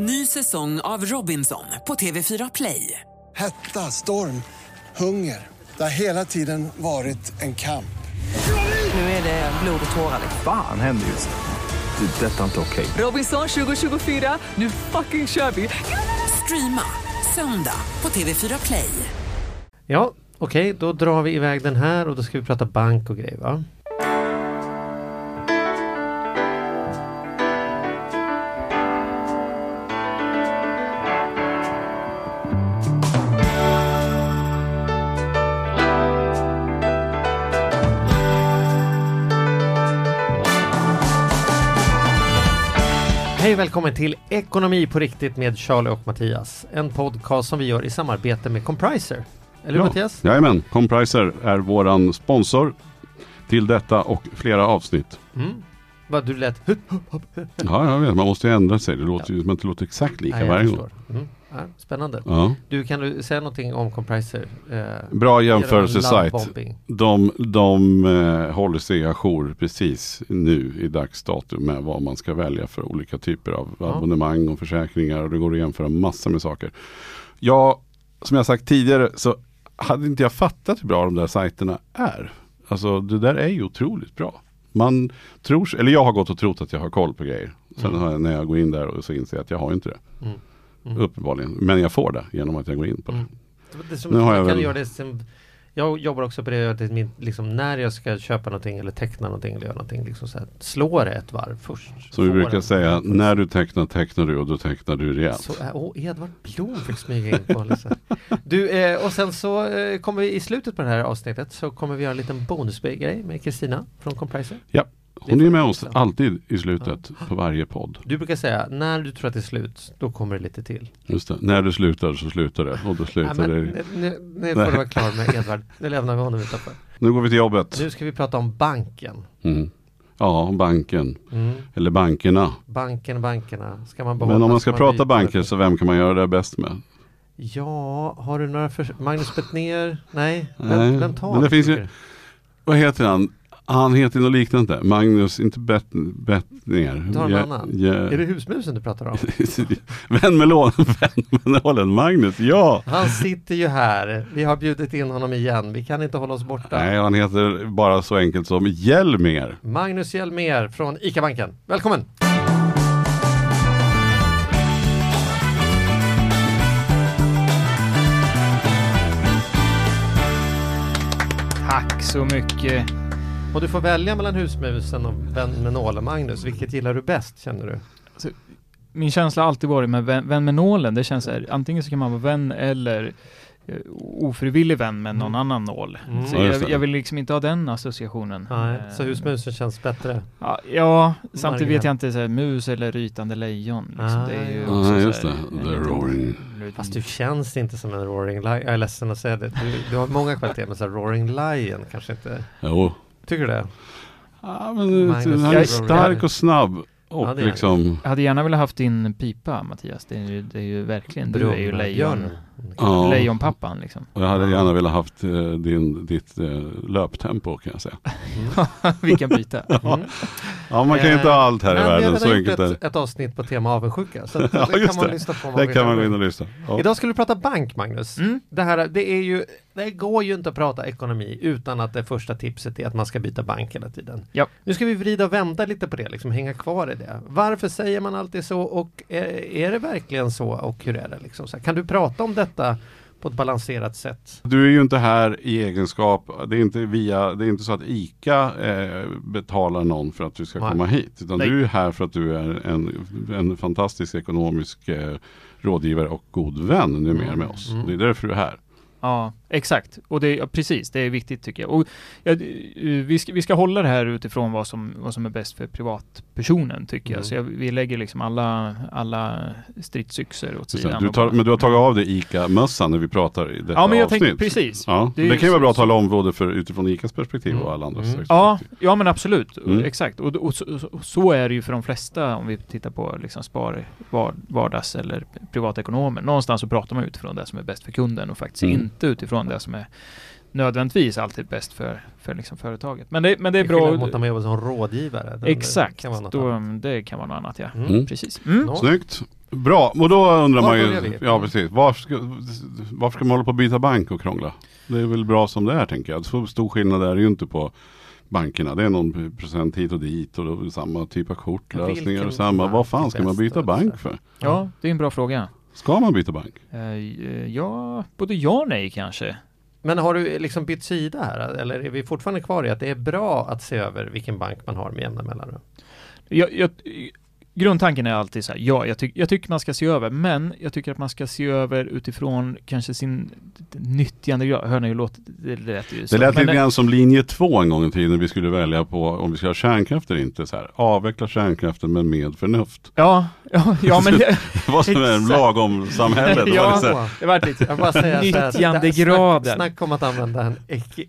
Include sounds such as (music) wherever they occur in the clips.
Ny säsong av Robinson på TV4 Play. Hetta, storm, hunger. Det har hela tiden varit en kamp. Nu är det blod och tårar. Fan händer just nu. Det. Detta är inte okej. Robinson 2024, nu fucking kör vi! Streama söndag på TV4 Play. Ja, okej, då drar vi iväg den här och då ska vi prata bank och grejer va? Och välkommen till Ekonomi på riktigt med Charlie och Mattias. En podcast som vi gör i samarbete med Compriser. Eller hur Ja. Mattias? Jajamän, Compriser är våran sponsor till detta och flera avsnitt. Mm. Vad du lät... Ja, jag vet, man måste ju ändra sig. Det låter ju som att det låter exakt lika Nej, varje gång. Mm. Ja, spännande. Ja. Du, kan du säga någonting om Compriser? Eh, Bra jämförelsesajt. De, de eh, håller sig ajour precis nu i dagsdatum med vad man ska välja för olika typer av Ja. abonnemang och försäkringar. Och det går att jämföra massor med saker. Ja, som jag sagt tidigare så hade inte jag fattat hur bra de där sajterna är. Alltså det där är ju otroligt bra. Man tror, eller jag har gått och trott att jag har koll på grejer. Sen Mm. jag, när jag går in där och så inser jag att jag har inte det. Mm. Mm. Uppenbarligen. Men jag får det genom att jag går in på det. Mm. Det Nu har jag jag kan väl- göra det som, jag jobbar också på det, att min, liksom, när jag ska köpa någonting eller teckna någonting eller göra någonting, liksom så här, slå det ett varv först. Som vi brukar säga, när du tecknar tecknar du och då tecknar du rejält. Så, äh, åh, Edvard Blom fick smyga in på liksom. Du, eh, och sen så eh, kommer vi i slutet på det här avsnittet så kommer vi göra en liten bonusgrej med Kristina från Compriser. Hon är med oss alltid i slutet på varje podd. Du brukar säga, när du tror att det är slut, då kommer det lite till. Just det. När du slutar så slutar det. Och då Ja, slutar men, det. nu, nu, får du vara klar med (laughs) Edvard. Nu lämnar vi honom utanför. Nu går vi till jobbet. Nu ska vi prata om banken. Mm. Ja, banken. Mm. Eller bankerna. Banken, bankerna. Ska man behålla? Men om man ska prata byta? banker så vem kan man göra det bäst med? Ja, har du några för... Magnus Bettner? Nej, Nej, vem, vem tar men det finns ju-? Vad heter han? Han heter något liknande. Magnus, inte Bet, Bettner. Ta en Ja- annan. ja- Är det husmusen du pratar om? (laughs) Vän med lån, (laughs) vän med nålen. Magnus, ja! Han sitter ju här. Vi har bjudit in honom igen. Vi kan inte hålla oss borta. Nej, han heter bara så enkelt som Hjelmer. Magnus Hjelmér från ICA-banken. Välkommen! Tack så mycket. Och du får välja mellan husmusen och vän med nålen. Magnus, vilket gillar du bäst känner du? Min känsla har alltid varit med vän, vän med nålen. Det känns här, antingen så kan man vara vän eller eh, ofrivillig vän med någon Mm. annan nål. Mm. Så jag, jag vill liksom inte ha den associationen. Nej, Eh, så husmusen känns bättre. Ja, ja samtidigt vet jag inte, så här, mus eller rytande lejon. Liksom. Ah, det är ju ja. också Ja, just här, det. en The roaring. liten- Fast du känns inte som en roaring lion. Jag är ledsen att säga det. Du, du har många kvaliteter, men så här roaring lion kanske inte... Jo. Tycker du det? Ja, men Magnus han är stark och snabb. Och Ja, liksom... Jag hade gärna velat haft din pipa Mattias. Det är ju, det är ju verkligen, du är ju lejon, Björn. Ja. lejonpappan liksom. Och jag hade gärna velat haft eh, din, ditt eh, löptempo kan jag säga. Vi kan byta. Mm. Ja, man kan ju inte ha allt här i världen. Så enkelt ett, det. ett avsnitt på tema avundsjuka. Så (laughs) att Ja, det kan man det. lyssna på. vill. kan man gå in och lyssna. Ja. Idag skulle vi prata bank, Magnus. Mm. Det, här, det, är ju, det går ju inte att prata ekonomi utan att det första tipset är att man ska byta bank hela tiden. Ja. Nu ska vi vrida och vända lite på det, liksom hänga kvar i det. Varför säger man alltid så och är, är det verkligen så och hur är det? Liksom? Så här, kan du prata om detta på ett balanserat sätt? Du är ju inte här i egenskap, det är inte, via, det är inte så att ICA eh, betalar någon för att du ska Nej. komma hit. Utan Nej. du är här för att du är en, en fantastisk ekonomisk eh, rådgivare och god vän numera Mm. med oss. Mm. Det är därför du är här. Ja, exakt. Och det, ja, precis, det är viktigt tycker jag. Och, ja, eh, vi, ska, vi ska hålla det här utifrån vad som, vad som är bäst för privatpersonen tycker Mm. jag. Så jag, vi lägger liksom alla, alla stridsyxor åt sidan. du och tar, bara- men du har tagit av dig ICA-mössan när vi pratar i detta Ja, men jag avsnitt. tänkte precis. Ja, Det det, kan ju vara bra att tala om både för, utifrån ICAs perspektiv Mm. och alla andras Mm. perspektiv. Ja, ja men absolut. Mm. Exakt. Och, och, så, så- så är det ju för de flesta om vi tittar på liksom spar, var, vardags eller privatekonomer. Någonstans så pratar man utifrån det som är bäst för kunden och faktiskt Mm. inte utifrån utifrån det som är nödvändigtvis alltid bäst för, för liksom företaget. Men det, men det är bra. mot när man jobbar som rådgivare. Exakt, kan vara något då, annat. det kan vara något annat ja. Mm. Precis. Mm. Snyggt. Bra, och då undrar man ju, ja precis, varför ska, varför ska man hålla på att byta bank och krångla? Det är väl bra som det är tänker jag. Så stor skillnad är det ju inte på bankerna. Det är någon procent hit och dit och det samma typ av kortlösningar och samma. Vad fan ska man byta bank för? Ja, det är en bra fråga. Ska man byta bank? Eh, ja, både ja och nej kanske. Men har du liksom bytt sida här eller är vi fortfarande kvar i att det är bra att se över vilken bank man har med jämna mellanrum? Jag, jag, grundtanken är alltid så här, ja, jag, tyck, jag tycker man ska se över, men jag tycker att man ska se över utifrån kanske sin nyttjandegrad. Hör ni hur låter det? lät ju så. Det lät lite grann som linje två en gång i tiden. Vi skulle välja på om vi ska ha kärnkraft eller inte. Så här, avveckla kärnkraften men med förnuft. Ja, ja, ja men det, Vad som är Exakt. lagom (laughs) samhället. Det var Ja. här, det var lite Jag bara här, Nyttjandegraden. Snack, snack om att använda en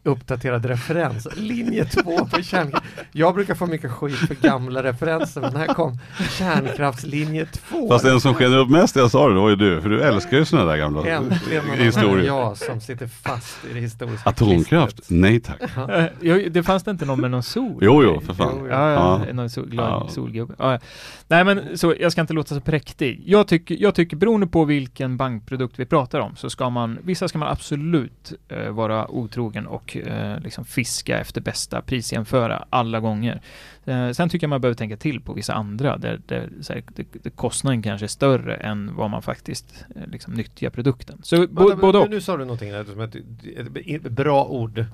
uppdaterad referens. Linje 2 på kärnkraft. Jag brukar få mycket skit för gamla referenser men här kom kärnkraftslinje 2. Fast den som skenar upp mest jag sa det, det var ju du. För du älskar ju sådana där gamla Äntligen historier. jag som sitter fast i det historiska Atomkraft? klistret. Nej tack. Eh, jo, det fanns det inte någon med någon sol? Jo, jo, för fan. Jo. Ja, ja, Ja. någon sol, glad Ja. solgubbe. Ja, ja. Nej men så, jag ska inte låta så präktig. Jag tycker, jag tycker beroende på vilken bankprodukt vi pratar om så ska man, vissa ska man absolut eh, vara otrogen och eh, liksom fiska efter bästa prisjämföra alla gånger. Eh, sen tycker jag man behöver tänka till på vissa andra där, där här, det, det, kostnaden kanske är större än vad man faktiskt eh, liksom nyttjar produkten. Så bo, Vänta, både nu, och. nu sa du någonting där som ett, bra ord.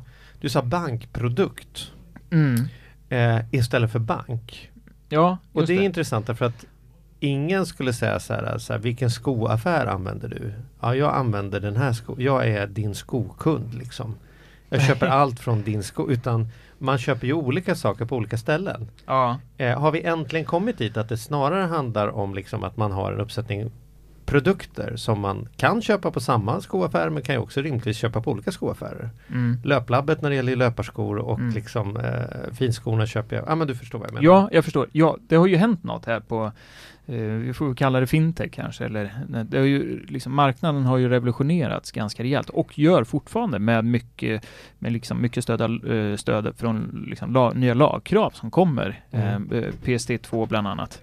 Du sa bankprodukt Mm. eh, istället för bank. Ja, Och just det är det. intressant därför att ingen skulle säga så här, så här, vilken skoaffär använder du? Ja, jag använder den här sko. Jag är din skokund liksom. Jag köper (laughs) allt från din sko, utan man köper ju olika saker på olika ställen. Ja. Eh, har vi äntligen kommit dit att det snarare handlar om liksom att man har en uppsättning produkter som man kan köpa på samma skoaffär men kan ju också rimligtvis köpa på olika skoaffärer. Mm. Löplabbet när det gäller löparskor och Mm. liksom eh, finskorna köper jag. Ja men du förstår vad jag menar. Ja, jag förstår. Ja, det har ju hänt något här på, vi får kalla det fintech kanske, eller det ju, liksom, marknaden har ju revolutionerats ganska rejält och gör fortfarande med mycket, med liksom mycket stöd, eh, stöd från liksom, la, nya lagkrav som kommer, Mm. eh, PSD2 bland annat.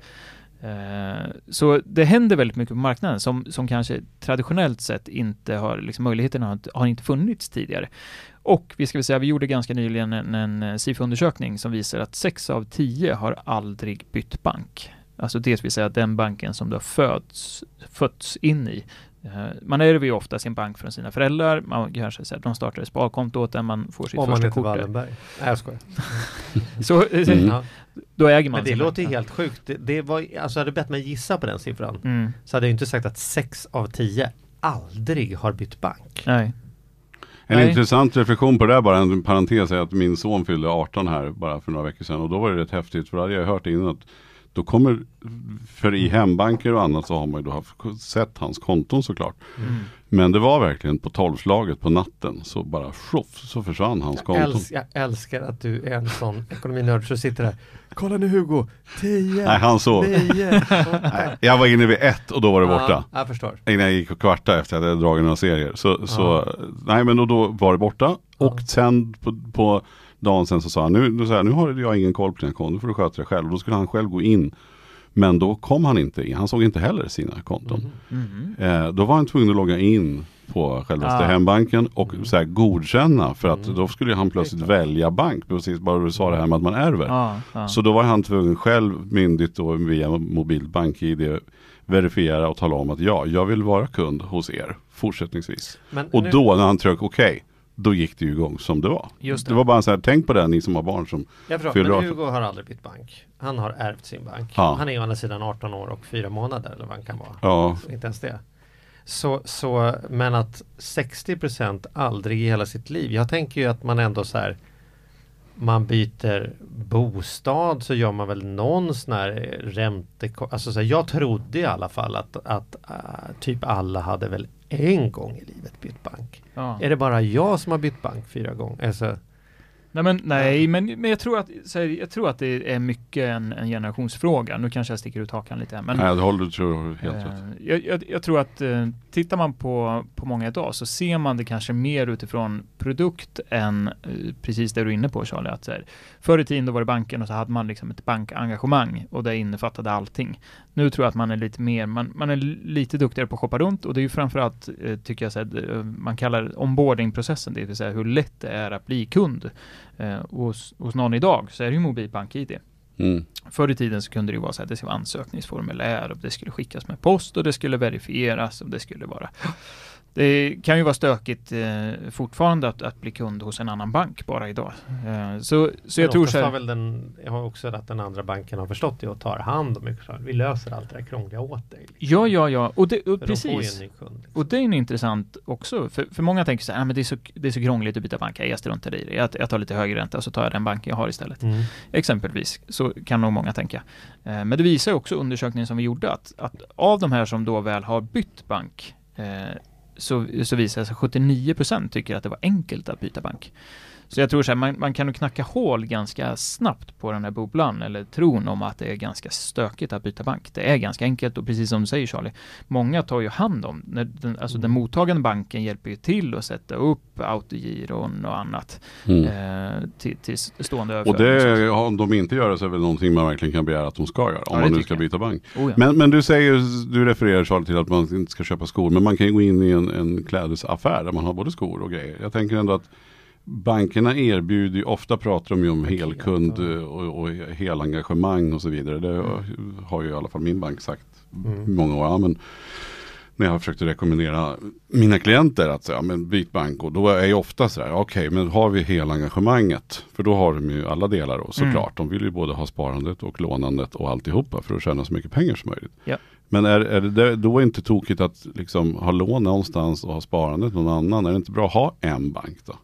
Eh, Så det händer väldigt mycket på marknaden som, som kanske traditionellt sett inte har, liksom möjligheterna har, inte- har inte funnits tidigare. Och vi ska väl säga, vi gjorde ganska nyligen en, en eh, SIFO-undersökning som visar att 6 av 10 har aldrig bytt bank. Alltså det vill säga den banken som du har föds, fötts in i. Eh, Man ärver ju ofta sin bank från sina föräldrar, man kanske säger att de startar ett sparkonto åt den man får sitt Om man första heter kort. där. Wallenberg. Nej jag skojar. (laughs) Så eh, Mm. Ja. då äger man Men det låter ju helt sjukt. Det, det var, alltså hade du bett mig gissa på den siffran Mm. så hade jag inte sagt att 6 av 10 aldrig har bytt bank. Nej. En Nej. intressant reflektion på det där, bara en parentes, är att min son fyllde 18 här bara för några veckor sedan. Och då var det rätt häftigt, för då hade jag hört innan att då kommer, för i hembanker och annat så har man ju då haft, sett hans konton såklart. Mm. Men det var verkligen på tolvslaget på natten så bara tjoff så försvann hans Jag, konton. äls, jag älskar att du är en sån ekonominörd som sitter där. Kolla nu Hugo! 10, Nej, han sov. 9, (laughs) Nej, jag var inne vid ett och då var det borta. Ja, jag förstår. Innan jag gick och kvarta efter att jag hade dragit några serier. Så, så nej men då, då var det borta. Och Ja. sen på, på dagen sen så sa han, nu, nu, så här, nu har jag ingen koll på dina konton, nu får du sköta det själv. Och då skulle han själv gå in. Men då kom han inte in, han såg inte heller sina konton. Mhm. Eh, då var han tvungen att logga in på självaste Ah. hembanken och så här, godkänna. För att Mm. då skulle han plötsligt välja bank. Precis bara du sa det här med att man ärver. Ja, ja. Så då var han tvungen själv myndigt och via mobilbank-id verifiera och tala om att ja, jag vill vara kund hos er fortsättningsvis. Men Och nu- då när han tryckte okej, då gick det ju igång som det var. Just det. det. var bara så här, tänk på det ni som har barn som Jag förstår, fyller men 18. Hugo har aldrig bytt bank. Han har ärvt sin bank. Ja. Han är å andra sidan 18 år och 4 månader eller vad han kan vara. Ja, Inte ens det. Så, så, men att 60% aldrig i hela sitt liv. Jag tänker ju att man ändå så här man byter bostad så gör man väl någon sån här ränte... Alltså så här, jag trodde i alla fall att, att äh, typ alla hade väl en gång i livet bytt bank. Ja. Är det bara jag som har bytt bank fyra gånger? Alltså, Nej men, nej, men, men jag, tror att, här, jag tror att det är mycket en, en generationsfråga. Nu kanske jag sticker ut hakan lite här. Men, Nej, det håller du tror helt eh, rätt. jag, jag, jag tror att eh, tittar man på, på många idag så ser man det kanske mer utifrån produkt än eh, precis det du är inne på Charlie. Att, så här, förr i tiden då var det banken och så hade man liksom ett bankengagemang och det innefattade allting. Nu tror jag att man är lite mer, man, man är lite duktigare på att shoppa runt och det är ju framförallt, eh, tycker jag, så här, eh, man kallar onboardingprocessen, det vill säga hur lätt det är att bli kund. Eh, hos, hos någon idag så är det ju mobil bank-id. Mm. Förr i tiden så kunde det ju vara så att det skulle vara ansökningsformulär och det skulle skickas med post och det skulle verifieras och det skulle vara det kan ju vara stökigt eh, fortfarande att, att bli kund hos en annan bank bara idag. Eh, så så jag tror så har här, väl den, jag har också att den andra banken har förstått det och tar hand om det. Vi löser allt det där krångliga åt dig. liksom. Ja, ja, ja. Och, det, och de precis. ny kund. Liksom. Och det är ju intressant också, för, för många tänker så här, "Ah, men det är så, det är så krångligt att byta bank, jag struntar i det, jag, jag tar lite högre ränta och så tar jag den banken jag har istället. Mm. Exempelvis, så kan nog många tänka. Eh, men det visar också undersökningen som vi gjorde att, att av de här som då väl har bytt bank eh, så, så visar det sig att 79% tycker att det var enkelt att byta bank. Så jag tror så här, man, man kan nog knacka hål ganska snabbt på den här bubblan eller tron om att det är ganska stökigt att byta bank. Det är ganska enkelt och precis som du säger Charlie, många tar ju hand om, när den, alltså den mottagande banken hjälper ju till att sätta upp autogiron och annat Mm. eh, till, till stående Och överföring. det, om de inte gör det så är väl någonting man verkligen kan begära att de ska göra. Om Ja, man nu ska jag. byta bank. Oh ja. Men, men du säger, du refererar Charlie till att man inte ska köpa skor. Men man kan ju gå in i en, en klädesaffär där man har både skor och grejer. Jag tänker ändå att bankerna erbjuder ju, ofta pratar de ju om helkund och, och helengagemang och så vidare. Det har ju i alla fall min bank sagt Mm. många år. Ja, men när jag har försökt att rekommendera mina klienter att säga, men byt bank och då är jag ofta så här, okej men har vi helengagemanget, för då har de ju alla delar då såklart. De vill ju både ha sparandet och lånandet och alltihopa för att tjäna så mycket pengar som möjligt. Ja. Men är, är det då inte tokigt att liksom ha lån någonstans och ha sparandet någon annan? Är det inte bra att ha en bank då?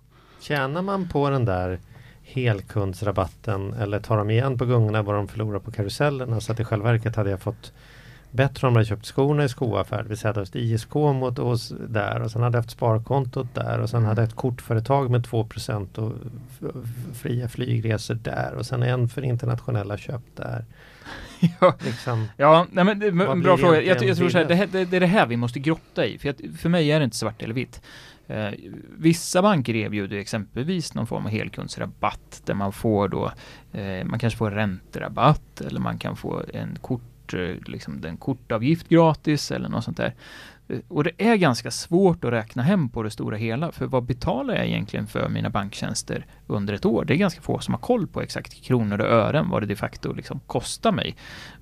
Tjänar man på den där helkundsrabatten eller tar de igen på gungorna vad de förlorar på karusellerna så att i själva verket hade jag fått bättre om jag köpt skorna i skoaffär. Jag hade haft ISK mot oss där och sen hade jag haft sparkontot där och sen hade jag ett kortföretag med 2 och fria flygresor där och sen en för internationella köp där. (laughs) ja. Liksom, Ja, nej men det bra fråga. Jag, jag tror så här, det, det, det är det här vi måste grotta i. För, att, för mig är det inte svart eller vitt. Eh, vissa banker erbjuder exempelvis någon form av helkundsrabatt där man får då, eh, man kanske får ränterabatt eller man kan få en kort, eh, liksom en kortavgift gratis eller något sånt där. Eh, och det är ganska svårt att räkna hem på det stora hela, för vad betalar jag egentligen för mina banktjänster under ett år? Det är ganska få som har koll på exakt i kronor och ören vad det de facto liksom kostar mig.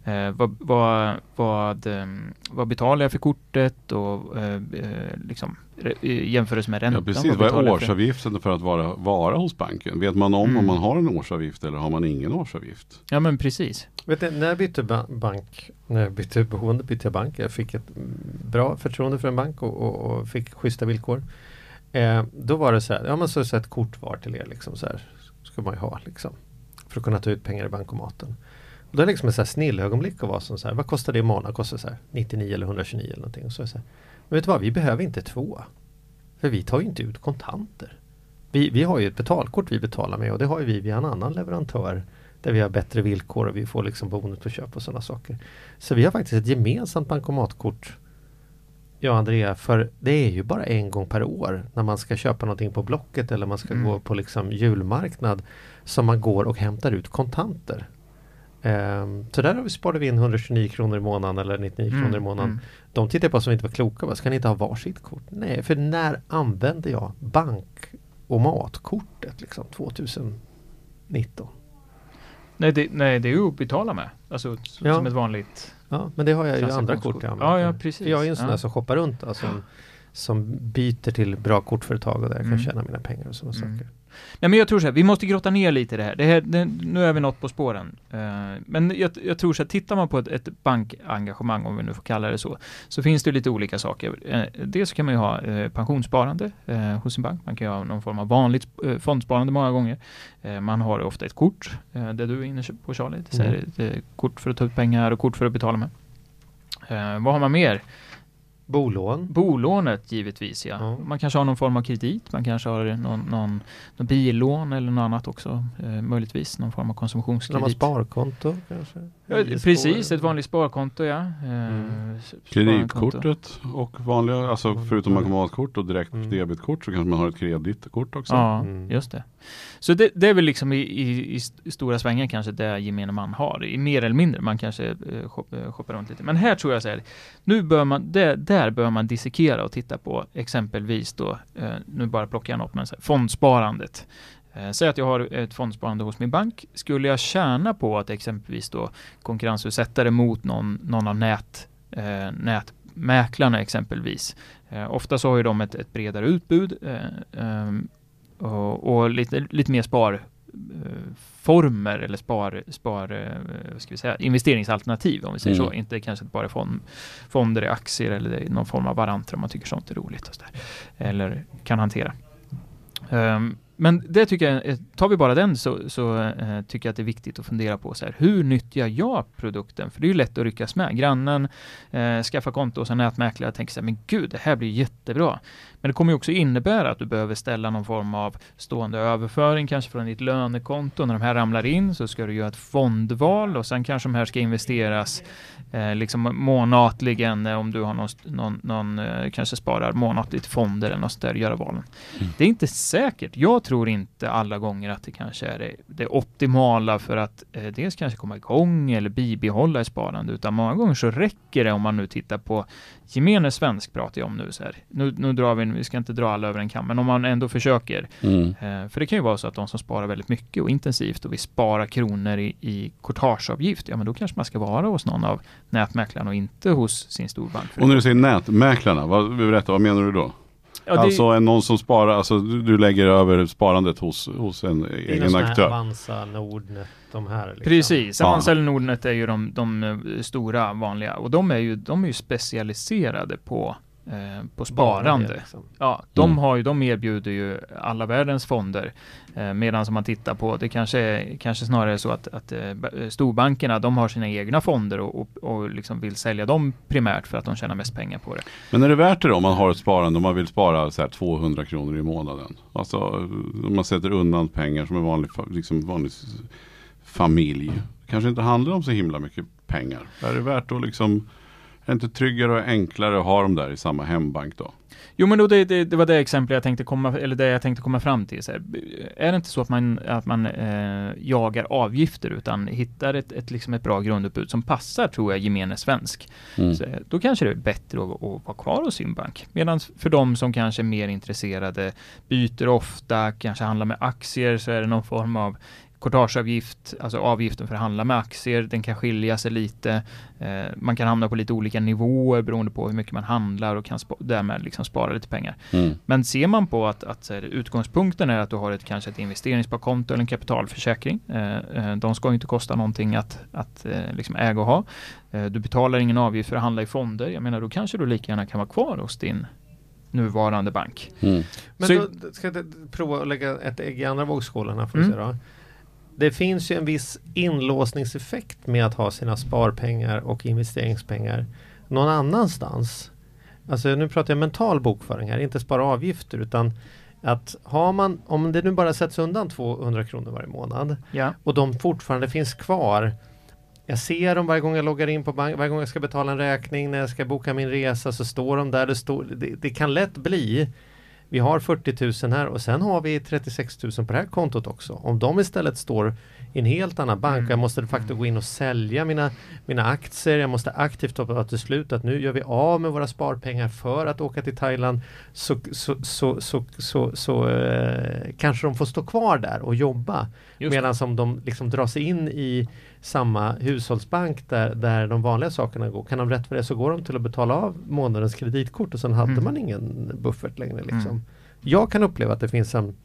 Eh, vad, vad, vad, ehm, vad betalar jag för kortet och eh, eh liksom jämförelse med räntan? Ja precis, vad är årsavgiften för att vara, vara hos banken? Vet man om Mm. om man har en årsavgift eller har man ingen årsavgift? Ja men precis. Vet du, när jag bytte ba- bank, när jag bytte boende bytte jag bank. Jag fick ett bra förtroende för en bank och, och, och fick schyssta villkor. Eh, då var det så här, ja men så, så ett kort var till er liksom så här. Ska man ju ha liksom. För att kunna ta ut pengar i bankomaten. Och då är det liksom ett snillögonblick att vara som så här, vad kostar det i månaden? Kostar så här 99 eller 129 eller någonting. Och så är det så här, men vet du vad, vi behöver inte två. För vi tar ju inte ut kontanter. Vi, vi har ju ett betalkort vi betalar med och det har ju vi via en annan leverantör där vi har bättre villkor och vi får liksom bonus på köp och sådana saker. Så vi har faktiskt ett gemensamt bankomatkort Jag och Andrea, för det är ju bara en gång per år när man ska köpa någonting på Blocket eller man ska Mm. gå på liksom julmarknad som man går och hämtar ut kontanter. Ehm, så där har vi in 129 kronor i månaden eller 99 kronor i månaden. Mm. De tittar på oss som inte var kloka. Bara, Ska ni inte ha varsitt kort? Nej, för när använde jag bank och matkortet liksom 2019? Nej, det, nej, det är ju att betala med. Alltså Ja. som ett vanligt... Ja, men det har jag ju andra kort jag Ja, använder. ja, precis. Jag är ju en sån Ja. där som shoppar runt alltså, som, som byter till bra kortföretag och där jag kan Mm. tjäna mina pengar och sådana Mm. saker. Nej men jag tror så här, vi måste grotta ner lite i det här. Det här det, nu är vi något på spåren. Eh, men jag, jag tror så här, tittar man på ett, ett bankengagemang, om vi nu får kalla det så, så finns det lite olika saker. Uh, dels så kan man ju ha eh, pensionssparande hos sin bank. Man kan ju ha någon form av vanligt uh, fondsparande många gånger. Man har ofta ett kort, uh, det du är inne på Charlie. Det Mm. kort för att ta ut pengar och kort för att betala med. Vad har man mer? Bolån. Bolånet givetvis ja. Ja. Man kanske har någon form av kredit, man kanske har någon, någon, någon billån eller något annat också. Eh, möjligtvis någon form av konsumtionskredit. sparkonto kanske? Ja, precis, ett vanligt sparkonto ja. Eh, Mm. Kreditkortet och vanliga, alltså förutom Mm. bankomatkort och direkt Mm. debitkort så kanske man har ett kreditkort också. Ja, Mm. just det. Så det, det är väl liksom i, i, i st- stora svängar kanske det gemene man har. I mer eller mindre, man kanske eh, shop, eh, shoppar runt lite. Men här tror jag så här, nu bör man, det, där bör man dissekera och titta på exempelvis då, eh, nu bara plockar jag något, men så här, fondsparandet. Eh, säg att jag har ett fondsparande hos min bank. Skulle jag tjäna på att exempelvis då konkurrensutsätta det mot någon, någon av nät, eh, nätmäklarna exempelvis. Eh, ofta så har ju de ett, ett bredare utbud eh, ehm, och, och lite, lite mer sparformer eller spar, spar eh, vad ska vi säga, investeringsalternativ om vi säger Mm. så. Inte kanske bara fond, fonder i aktier eller någon form av varanter om man tycker sånt är roligt. Och så där. Eller kan hantera. Ehm, men det tycker jag, eh, tar vi bara den så, så eh, tycker jag att det är viktigt att fundera på så här, hur nyttjar jag produkten? För det är ju lätt att ryckas med. Grannen eh, skaffar konto och sen nätmäklare tänker så här, men gud, det här blir jättebra. Men det kommer ju också innebära att du behöver ställa någon form av stående överföring, kanske från ditt lönekonto. När de här ramlar in så ska du göra ett fondval och sen kanske de här ska investeras eh, liksom månatligen eh, om du har någon, någon, någon eh, kanske sparar månatligt fonder eller något där, göra valen. Det är inte säkert. Jag tror inte alla gånger att det kanske är det, det optimala för att eh, dels kanske komma igång eller bibehålla ett sparande, utan många gånger så räcker det om man nu tittar på gemene svensk pratar jag om nu så här. Nu, nu drar vi, vi ska inte dra alla över en kam, men om man ändå försöker. Mm. Eh, för det kan ju vara så att de som sparar väldigt mycket och intensivt och vill spara kronor i, i courtageavgift, ja men då kanske man ska vara hos någon av nätmäklarna och inte hos sin storbank. Och när du säger nätmäklarna, vad, berätta, vad menar du då? ja, det, Alltså en, någon som sparar, alltså du, du lägger över sparandet hos, hos en egen sån här aktör. Avanza, Nordnet, de här. Liksom. Precis. Avanza eller Nordnet är ju de, de eh, stora vanliga och de är ju, de är ju specialiserade på, på Bara sparande. det, liksom. Ja, de, Mm. har ju, de erbjuder ju alla världens fonder. Eh, medan som man tittar på, det kanske är kanske snarare så att, att eh, ba- storbankerna, de har sina egna fonder och, och, och liksom vill sälja dem primärt för att de tjänar mest pengar på det. Men är det värt det då om man har ett sparande om man vill spara så här 200 kronor i månaden? Alltså om man sätter undan pengar som en vanlig, liksom vanlig familj. kanske inte handlar om så himla mycket pengar. Är det värt att liksom är det inte tryggare och enklare att ha dem där i samma hembank då? Jo men då det, det, det var det exempel jag tänkte komma, eller det jag tänkte komma fram till. Här, är det inte så att man, att man eh, jagar avgifter utan hittar ett, ett, liksom ett bra grundutbud som passar, tror jag, gemene svensk. Mm. Så, eh, då kanske det är bättre att, att vara kvar hos sin bank. Medan för de som kanske är mer intresserade, byter ofta, kanske handlar med aktier, så är det någon form av courtageavgift, alltså avgiften för att handla med aktier, den kan skilja sig lite. Eh, man kan hamna på lite olika nivåer beroende på hur mycket man handlar och kan spa- därmed liksom spara lite pengar. Mm. Men ser man på att, att här, utgångspunkten är att du har ett, kanske ett investeringssparkonto eller en kapitalförsäkring. Eh, eh, de ska ju inte kosta någonting att, att eh, liksom äga och ha. Eh, du betalar ingen avgift för att handla i fonder. Jag menar, då kanske du lika gärna kan vara kvar hos din nuvarande bank. Mm. Men Så- då ska jag prova att lägga ett ägg i andra vågskålen här får Mm. se då. Det finns ju en viss inlåsningseffekt med att ha sina sparpengar och investeringspengar någon annanstans. Alltså nu pratar jag mental bokföring här, inte spara avgifter utan att har man, om det nu bara sätts undan 200 kronor varje månad Ja. och de fortfarande finns kvar. Jag ser dem varje gång jag loggar in på bank, varje gång jag ska betala en räkning, när jag ska boka min resa så står de där. Det, står, det, det kan lätt bli vi har 40 000 här och sen har vi 36 000 på det här kontot också. Om de istället står i en helt annan bank Mm. jag måste de facto gå in och sälja mina, mina aktier. Jag måste aktivt ta till slut att nu gör vi av med våra sparpengar för att åka till Thailand. Så, så, så, så, så, så eh, kanske de får stå kvar där och jobba. Medan som de liksom drar sig in i samma hushållsbank där, där de vanliga sakerna går. Kan de rätt för det så går de till att betala av månadens kreditkort och sen hade Mm. man ingen buffert längre. Liksom. Mm. Jag kan uppleva att det finns en,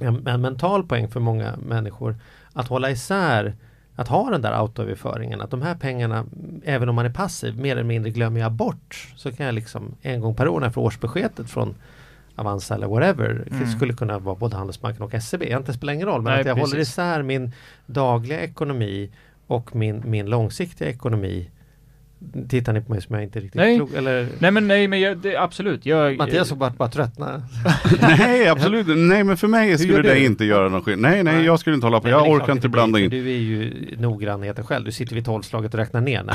en, en mental poäng för många människor att hålla isär att ha den där autoöverföringen, att de här pengarna, även om man är passiv, mer eller mindre glömmer jag bort. Så kan jag liksom en gång per år när jag får årsbeskedet från Avanza eller whatever, det Mm. skulle kunna vara både Handelsbanken och SEB, det spelar ingen roll, men Nej, att jag håller precis. isär min dagliga ekonomi och min, min långsiktiga ekonomi Tittar ni på mig som jag inte riktigt Nej. klok? Eller? Nej men nej men jag, det, absolut. Jag, Mattias såg bara, bara tröttna. (laughs) Nej, absolut Nej, men för mig skulle det du? inte göra någon skillnad. Nej, nej, Nej. jag skulle inte hålla på. Nej, Jag orkar klart inte blanda in. Du är ju noggrannheten själv. Du sitter vid tolvslaget och räknar ner när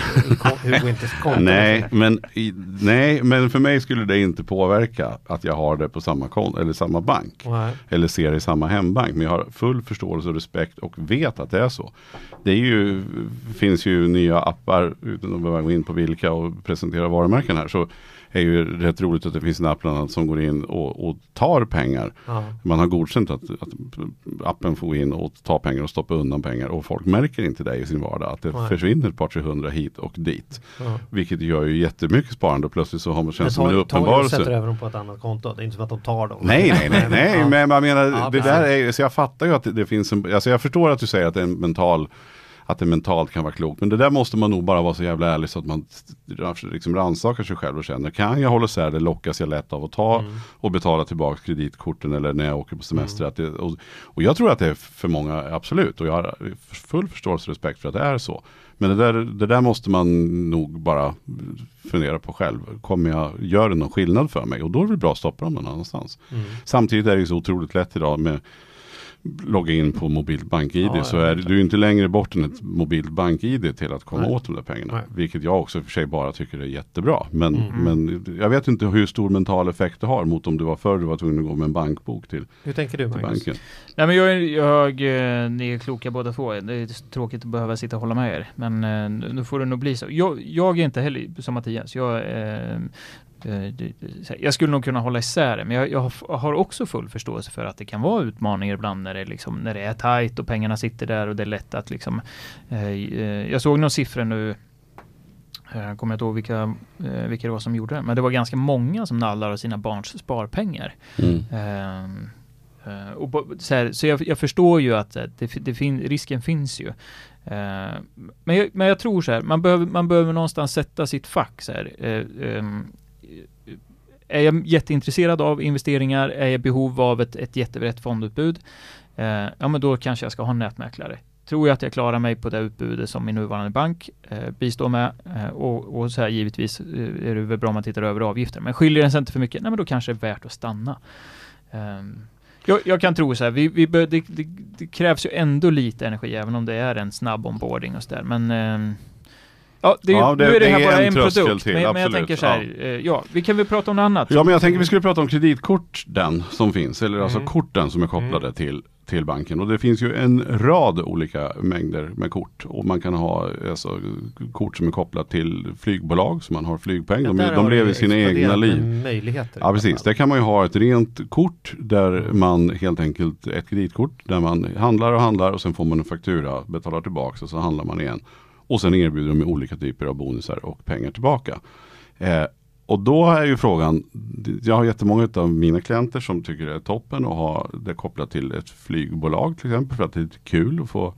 Hugo inte (laughs) konto. Nej men, i, nej, men för mig skulle det inte påverka att jag har det på samma konto eller samma bank. Nej. Eller ser det i samma hembank. Men jag har full förståelse och respekt och vet att det är så. Det är ju, finns ju nya appar, utan att behöva gå in på vilka och presentera varumärken här. Så är ju rätt roligt att det finns en app bland annat som går in och, och tar pengar. Ja. Man har godkänt att, att appen får in och ta pengar och stoppa undan pengar. Och folk märker inte det i sin vardag. Att det Nej. försvinner ett par 300 hit och dit. Ja. Vilket gör ju jättemycket sparande och plötsligt så har man känns som en tar, tar uppenbarelse. sätter över dem på ett annat konto. Det är inte som att de tar dem. Nej, nej, nej, (laughs) nej, men jag menar, Ja, det precis. där är så jag fattar ju att det, det finns en, alltså jag förstår att du säger att det är en mental, att det mentalt kan vara klokt, men det där måste man nog bara vara så jävla ärlig så att man liksom rannsakar sig själv och känner, kan jag hålla isär det, lockas jag lätt av att ta Mm. och betala tillbaka kreditkorten eller när jag åker på semester. Att det, och, och jag tror att det är för många, absolut, och jag har full förståelse och respekt för att det är så. Men det där, det där måste man nog bara fundera på själv. Kommer jag, gör det någon skillnad för mig? Och då är det bra att stoppa dem någon annanstans. Mm. Samtidigt är det så otroligt lätt idag med logga in på mobilt bank-id Ja, så är du inte längre bort än ett mobilt bank-id till att komma Nej. åt de där pengarna. Nej. Vilket jag också för sig bara tycker är jättebra. Men, Mm. men jag vet inte hur stor mental effekt det har mot om du var förr du var tvungen att gå med en bankbok till, Hur tänker du till Magnus? banken. Nej men jag, jag, eh, ni är kloka båda två. Det är tråkigt att behöva sitta och hålla med er. Men eh, nu nu får det nog bli så. Jag, jag är inte heller som Mattias. Jag, eh, eh, jag skulle nog kunna hålla isär det, men jag, jag har- också full förståelse för att det kan vara utmaningar ibland när det, liksom, när det är tajt och pengarna sitter där och det är lätt att liksom... Eh, eh, jag såg några siffror nu jag kommer inte ihåg vilka, eh, vilka det var som gjorde det, men det var ganska många som nallar av sina barns sparpengar. Mm. Ehm, eh, och så här, så jag, jag förstår ju att eh, det, det fin, risken finns ju. Ehm, men, jag, men jag tror så här, man behöver, man behöver någonstans sätta sitt fack. Så här. Är jag jätteintresserad av investeringar, är jag i behov av ett, ett jättebrett fondutbud, eh, ja men då kanske jag ska ha en nätmäklare. Tror jag att jag klarar mig på det utbudet som min nuvarande bank eh, bistår med eh, och, och så här givetvis eh, är det väl bra om man tittar över avgifter. Men skiljer den sig inte för mycket, nej men då kanske det är värt att stanna. Ehm, jag, jag kan tro så här, vi, vi bör, det, det, det krävs ju ändå lite energi även om det är en snabb onboarding och sådär. Men ehm, Ja, det Ja, det- nu är det det här är bara en en produkt. till, men, men jag absolut, tänker så här, ja. eh, ja, vi kan väl prata om något annat. Ja men jag tänker vi skulle prata om kreditkort den som finns. Eller alltså Mm. korten som är kopplade till, till banken. Och det finns ju en rad olika mängder med kort. Och man kan ha alltså, kort som är kopplat till flygbolag. Så man har flygpeng. Ja, de de har lever det sina egna liv. Möjligheter. Ja precis, där kan man ju ha ett rent kort där man helt enkelt, ett kreditkort där man handlar och handlar och sen får man en faktura, betalar tillbaka och så handlar man igen. Och sen erbjuder de olika typer av bonusar och pengar tillbaka. Eh, och då är ju frågan, jag har jättemånga av mina klienter som tycker det är toppen att ha det kopplat till ett flygbolag till exempel för att det är kul att få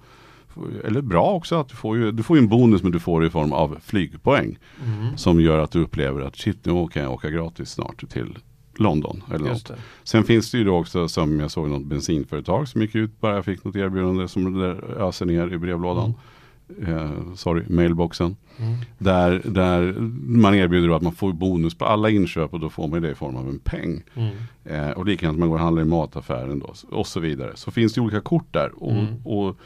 eller bra också att du får ju, du får en bonus men du får det i form av flygpoäng. Mm. Som gör att du upplever att shit nu kan jag åka gratis snart till London. Eller något. Sen finns det ju då också som jag såg något bensinföretag som gick ut bara jag fick något erbjudande som det öser ner i brevlådan. Eh, sorry, mailboxen. Mm. Där, där man erbjuder att man får bonus på alla inköp och då får man det i form av en peng. Mm. Eh, och likadant man går och handlar i mataffären då och så vidare. Så finns det olika kort där. Och, Mm. och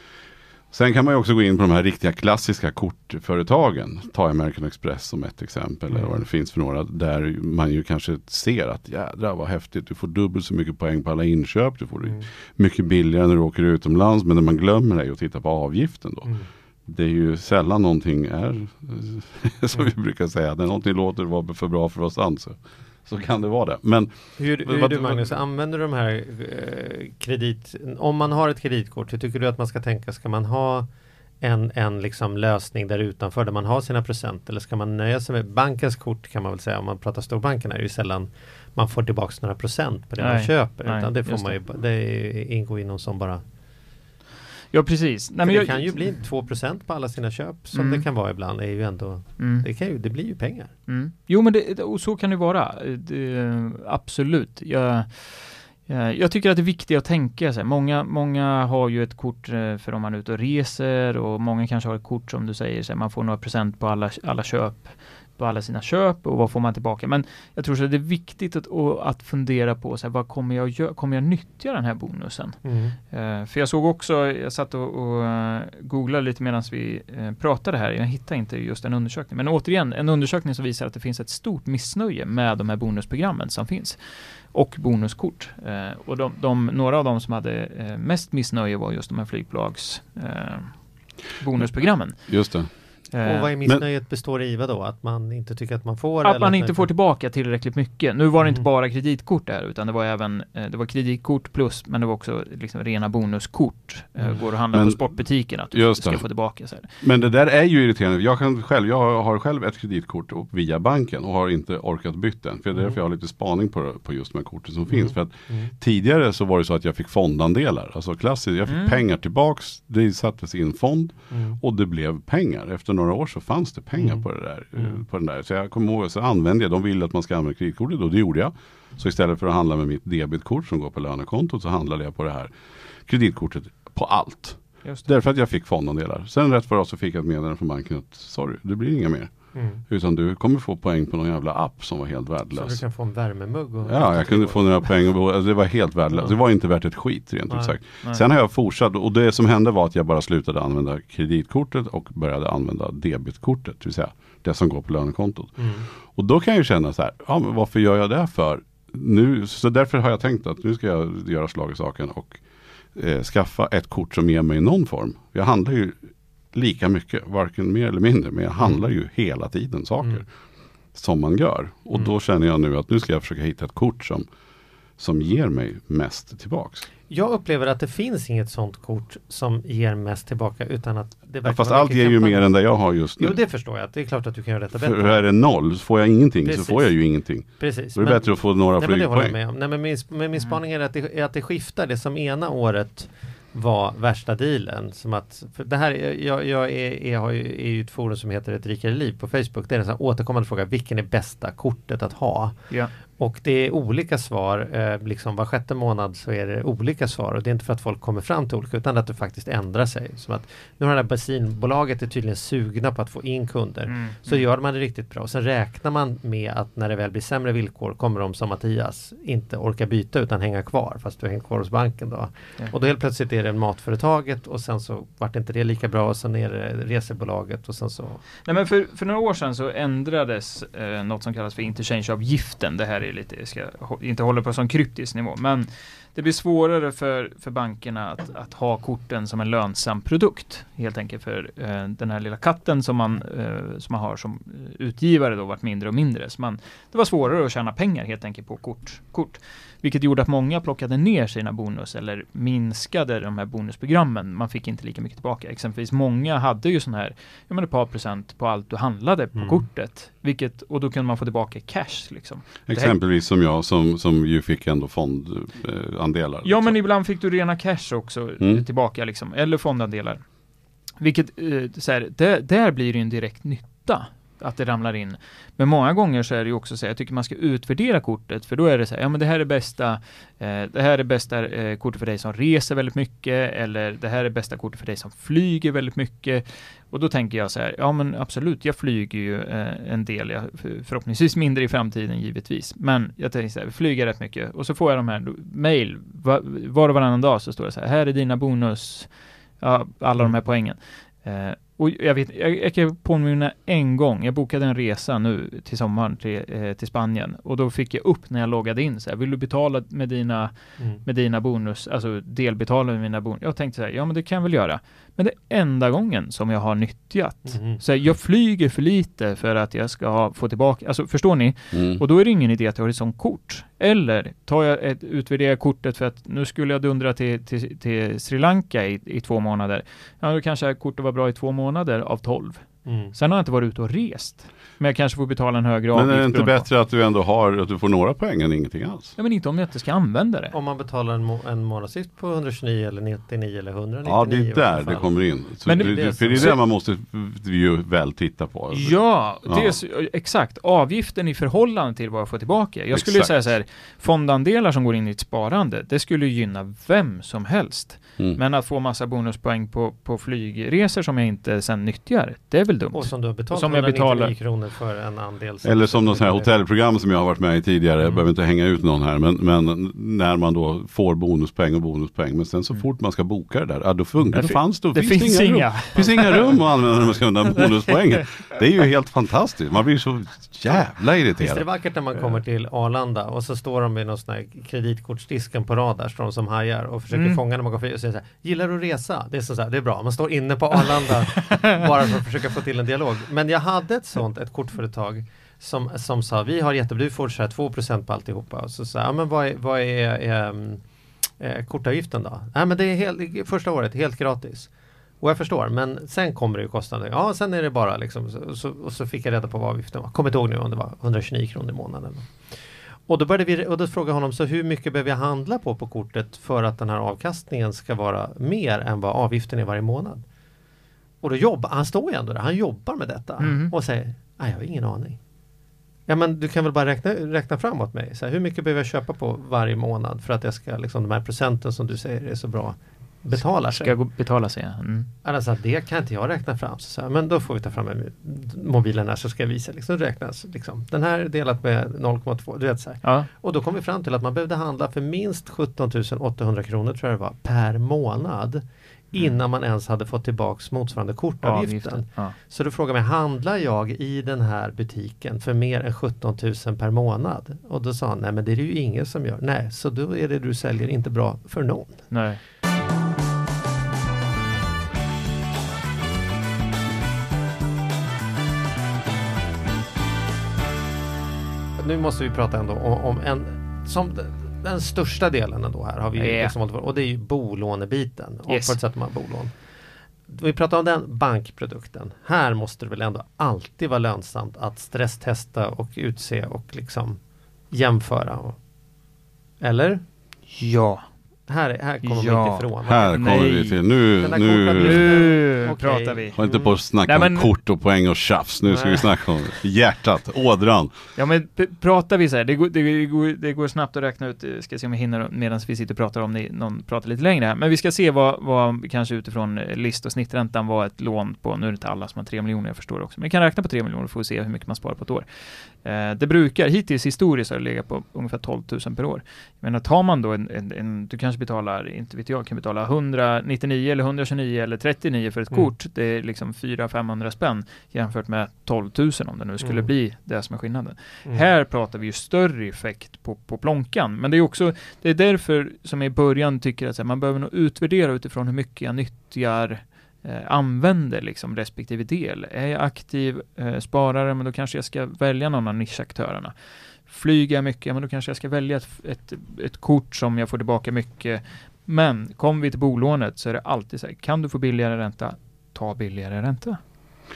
Sen kan man ju också gå in på de här riktiga klassiska kortföretagen. Ta American Express som ett exempel. Mm. Eller vad det finns för några. Där man ju kanske ser att jädrar vad häftigt. Du får dubbelt så mycket poäng på alla inköp. Du får det Mm. mycket billigare när du åker utomlands. Men det man glömmer är ju att titta på avgiften då. Mm. Det är ju sällan någonting är (laughs) som Mm. vi brukar säga. När någonting låter vara för bra för att vara sant så, så kan det vara det. Men Hur, hur Vad- är vad- du Magnus, använder du de här eh, kredit... Om man har ett kreditkort, hur tycker du att man ska tänka? Ska man ha en, en liksom lösning där utanför där man har sina procent eller ska man nöja sig med bankens kort kan man väl säga om man pratar storbanken är det ju sällan man får tillbaka några procent på det man Nej, köper nej, utan det får man ju, det ingår i någon som bara Ja, precis. Nej, men det jag, kan ju bli 2% på alla sina köp som Mm. det kan vara ibland är ju ändå Mm. det, kan ju, det blir ju pengar. Mm. Jo, men det, och så kan det vara. Det, absolut. Jag, Eh, Jag tycker att det är viktigt att tänka här. Många, många har ju ett kort eh, för om man är ute och reser och många kanske har ett kort som du säger, så man får några procent på alla, alla köp på alla sina köp och vad får man tillbaka. Men jag tror så att det är viktigt att, att fundera på så här, vad kommer jag, gö- kommer jag nyttja den här bonusen? Mm. Eh, för jag såg också, jag satt och, och eh, googlade lite medan vi eh, pratade här, jag hittade inte just en undersökning. Men återigen, en undersökning som visar att det finns ett stort missnöje med de här bonusprogrammen som finns. Och bonuskort. Eh, och de, de, några av de som hade eh, mest missnöje var just de här flygbolags eh, bonusprogrammen. Just det. Eh, Och vad är missnöjet består i vad då? Att man inte tycker att man får? att eller man inte får tillbaka tillräckligt mycket. Nu var det inte Mm. bara kreditkort där, utan det var även eh, det var kreditkort plus, men det var också liksom rena bonuskort. Eh, Mm. Går och handlar Men- på sportbutiken att du ska det. få tillbaka. Så här. Men det där är ju irriterande. Jag, kan själv, jag har själv ett kreditkort via banken och har inte orkat byta den. För det är därför jag har lite spaning på, på just de här korten som finns. För att Mm. tidigare så var det så att jag fick fondandelar. Alltså klassiskt, jag fick Mm. pengar tillbaks. Det sattes i en fond Mm. och det blev pengar. Efter några år så fanns det pengar Mm. på, det där, eh, Mm. på den där. Så jag kommer ihåg, så använde jag, de ville att man ska använda kreditkortet och det gjorde jag. Så istället för att handla med mitt debitkort som går på lönekontot så handlade jag på det här kreditkortet på allt. Därför att jag fick fondandelar. Sen rätt för oss så fick jag ett meddelande från banken att sorry, det blir inga mer. Mm. Utan du kommer få poäng på någon jävla app som var helt Så du värdelös. kan få en värmemugg? Och Ja, jag kunde få några poäng och alltså, det var helt värdelöst. Det var inte värt ett skit rent ut sagt. Sen har jag fortsatt och det som hände var att jag bara slutade använda kreditkortet och började använda debitkortet. Det vill säga det som går på lönekontot. Mm. Och då kan jag ju känna så här, ja men varför gör jag det för? Nu, så därför har jag tänkt att nu ska jag göra slag i saken och eh, skaffa ett kort som ger mig någon form. Jag handlar ju lika mycket, varken mer eller mindre, men jag handlar ju hela tiden saker Mm. som man gör. Och Mm. då känner jag nu att nu ska jag försöka hitta ett kort som, som ger mig mest tillbaks. Jag upplever att det finns inget sånt kort som ger mest tillbaka utan att det Ja, fast allt ger ju mer än det jag har just nu. Jo, det förstår jag. Det är klart att du kan göra detta För bättre. är det noll så får jag ingenting Precis. så får jag ju ingenting. Precis. Då är det men- bättre att få några Nej, men det håller jag flygpoäng. med om. Nej, men min, men min spaning är att det, är att det skiftar. Det som ena året var värsta dealen. Som att, för det här, jag, jag är, är, har ju, är ju ett forum som heter Ett rikare liv på Facebook. Det är en sån återkommande fråga. Vilken är bästa kortet att ha? Ja. Och det är olika svar, eh, liksom var sjätte månad så är det olika svar och det är inte för att folk kommer fram till olika utan att det faktiskt ändrar sig. Som att nu har det här bensinbolaget är tydligen sugna på att få in kunder. Mm. Så gör man det riktigt bra. Och sen räknar man med att när det väl blir sämre villkor kommer de som Mattias inte orka byta utan hänga kvar fast du har hängt kvar hos banken då. Ja. Och då helt plötsligt är det matföretaget och sen så vart inte det lika bra och sen är det resebolaget och sen så Nej men för, för några år sedan så ändrades eh, något som kallas för interchangeavgiften. Det här är lite, jag ska inte hålla på som kryptisk nivå, men det blir svårare för, för bankerna att, att ha korten som en lönsam produkt. Helt enkelt för eh, den här lilla katten som man, eh, som man har som utgivare då varit mindre och mindre. Så man, det var svårare att tjäna pengar helt enkelt på kort. kort. Vilket gjorde att många plockade ner sina bonus eller minskade de här bonusprogrammen. Man fick inte lika mycket tillbaka. Exempelvis många hade ju sån här, ja men ett par procent på allt du handlade på Mm. kortet. Vilket, och då kunde man få tillbaka cash liksom. här- Exempelvis som jag som, som ju fick ändå fondandelar. Ja men ibland fick du rena cash också eh, Mm. tillbaka liksom, eller fondandelar. Vilket, eh, så här, där, där blir det ju en direkt nytta att det ramlar in. Men många gånger så är det ju också så jag tycker man ska utvärdera kortet, för då är det så här, ja men det här är bästa, eh, det här är bästa eh, kortet för dig som reser väldigt mycket, eller det här är bästa kortet för dig som flyger väldigt mycket. Och då tänker jag så här, ja men absolut, jag flyger ju eh, en del, jag, för- förhoppningsvis mindre i framtiden givetvis. Men jag tänker så här, flyger rätt mycket. Och så får jag de här mail, va, var och varannan dag så står det så här, här är dina bonus, ja, alla de här poängen. Och jag vet, jag, jag kan påminna en gång, jag bokade en resa nu till sommaren till, eh, till Spanien och då fick jag upp när jag loggade in så här, vill du betala med dina mm. med dina bonus, alltså delbetala med mina bonus. Jag tänkte så här, ja men det kan jag väl göra. Men det är enda gången som jag har nyttjat. Mhm. Så här, jag flyger för lite för att jag ska få tillbaka, alltså förstår ni? Mm. Och då är det ingen idé att jag har ett sånt kort. Eller tar jag ett, utvärderar kortet för att nu skulle jag dundra till, till, till Sri Lanka i, i två månader. Ja, då kanske kortet var bra i två månader av tolv. Mm. Sen har jag inte varit ute och rest. Men jag kanske får betala en högre Men avgift. är det inte beroende på- bättre att du ändå har, att du får några poäng än ingenting alls? Ja men inte om jag inte ska använda det. Om man betalar en, må en månadsavgift på 129 eller 99 eller 199 Ja, det är där det kommer in. Så Men det- det, det är för det är det man måste ju väl titta på. Ja, det Ja. är så, exakt. Avgiften i förhållande till vad jag får tillbaka. Jag skulle ju säga så här, fondandelar som går in i ett sparande, det skulle gynna vem som helst. Mm. Men att få massa bonuspoäng på, på flygresor som jag inte sen nyttjar, det är väl dumt. Och som du har betalat Som jag 199 betalar. Kronor för en andel. som- Eller som något sånt här hotellprogram som jag har varit med i tidigare. Jag Mm. behöver inte hänga ut någon här. Men, men när man då får bonuspoäng och bonuspoäng. Men sen så fort man ska boka det där. Ja, då funkar Det fanns då, det finns finns inga, inga. Rum, finns inga rum att använda när man ska undan bonuspoängen. Det är ju helt fantastiskt. Man blir så jävla Visst är det irriterad. vackert när man kommer till Arlanda och så står de vid någon sån här kreditkortsdisken på rad där, står de som hajar och försöker Mm. fånga när man går förbi och säger så här, gillar du att resa? Det är så, så här, det är bra, man står inne på Arlanda (laughs) bara för att försöka få till en dialog. Men jag hade ett sånt, ett kortföretag som, som sa, vi har jättebra, du får så här 2% på alltihopa. Och så sa ja men vad är, vad är ehm, eh, kortavgiften då? Nej men det är helt, första året helt gratis. Och jag förstår, men sen kommer det ju kostnader. Ja, sen är det bara liksom, så, så, och så fick jag reda på vad avgiften var. Kommer inte ihåg nu om det var 129 kronor i månaden. Och då började vi, och då frågade jag honom, så hur mycket behöver jag handla på på kortet för att den här avkastningen ska vara mer än vad avgiften är varje månad? Och då jobbar, han står ju ändå där, han jobbar med detta Mhm. och säger, nej jag har ingen aning. Ja men du kan väl bara räkna, räkna fram åt mig, så här, hur mycket behöver jag köpa på varje månad för att jag ska, liksom de här procenten som du säger är så bra, betalar sig? Ska betala sig? ja. Mm. Alltså det kan inte jag räkna fram. Så, så här, men då får vi ta fram en, mobilen här så ska jag visa. Liksom, räknas, liksom. Den här delat med 0,2. Du vet, så här. Ja, Och då kom vi fram till att man behövde handla för minst 17 800 kronor tror jag det var, per månad. Innan man ens hade fått tillbaks motsvarande kortavgiften. avgiften. Ja. Så då frågade mig, handlar jag i den här butiken för mer än 17 000 per månad? Och då sa han, nej men det är det ju ingen som gör. Nej, så då är det du säljer inte bra för någon. Nej. Nu måste vi prata ändå om, om en som den, största delen ändå här har vi Ja. liksom hållit på, och det är ju bolånebiten. Och Yes. man har bolån. Vi pratar om den bankprodukten. Här måste det väl ändå alltid vara lönsamt att stresstesta och utse och liksom jämföra. Och, eller? Ja. Här, här kommer Ja. inte ifrån. Här kommer Nej. vi till. Nu, nu. Nu Okej. pratar vi. Har inte på att snacka Nej, om men- kort och poäng och tjafs. Nu ska Nej. vi snacka om hjärtat, ådran. Ja men pratar vi så här, det går, det, går, det går snabbt att räkna ut, eh, ska se om vi hinner medan vi sitter och pratar om det, någon pratar lite längre här. Men vi ska se vad, vad kanske utifrån eh, list och snitträntan var ett lån på, nu är det inte alla som har 3 miljoner, jag förstår också, men vi kan räkna på 3 miljoner för att se hur mycket man sparar på ett år. Eh, det brukar, hittills historiskt har det legat på ungefär 12 000 per år. Jag menar, tar man då en, en, en du kanske betalar, inte vet jag, kan betala 199 eller 129 eller 39 för ett Mm. kort, det är liksom 400-500 spänn jämfört med 12 000 om det nu skulle Mm. bli det som är skillnaden. Mm. Här pratar vi ju större effekt på, på plånkan. Men det är också, det är därför som jag i början tycker att här, man behöver nog utvärdera utifrån hur mycket jag nyttjar eh, använder liksom respektive del. Är jag aktiv eh, sparare, men då kanske jag ska välja någon av nischaktörerna. Flyger jag mycket, men då kanske jag ska välja ett, ett, ett kort som jag får tillbaka mycket. Men kommer vi till bolånet så är det alltid så här, kan du få billigare ränta, ta billigare ränta.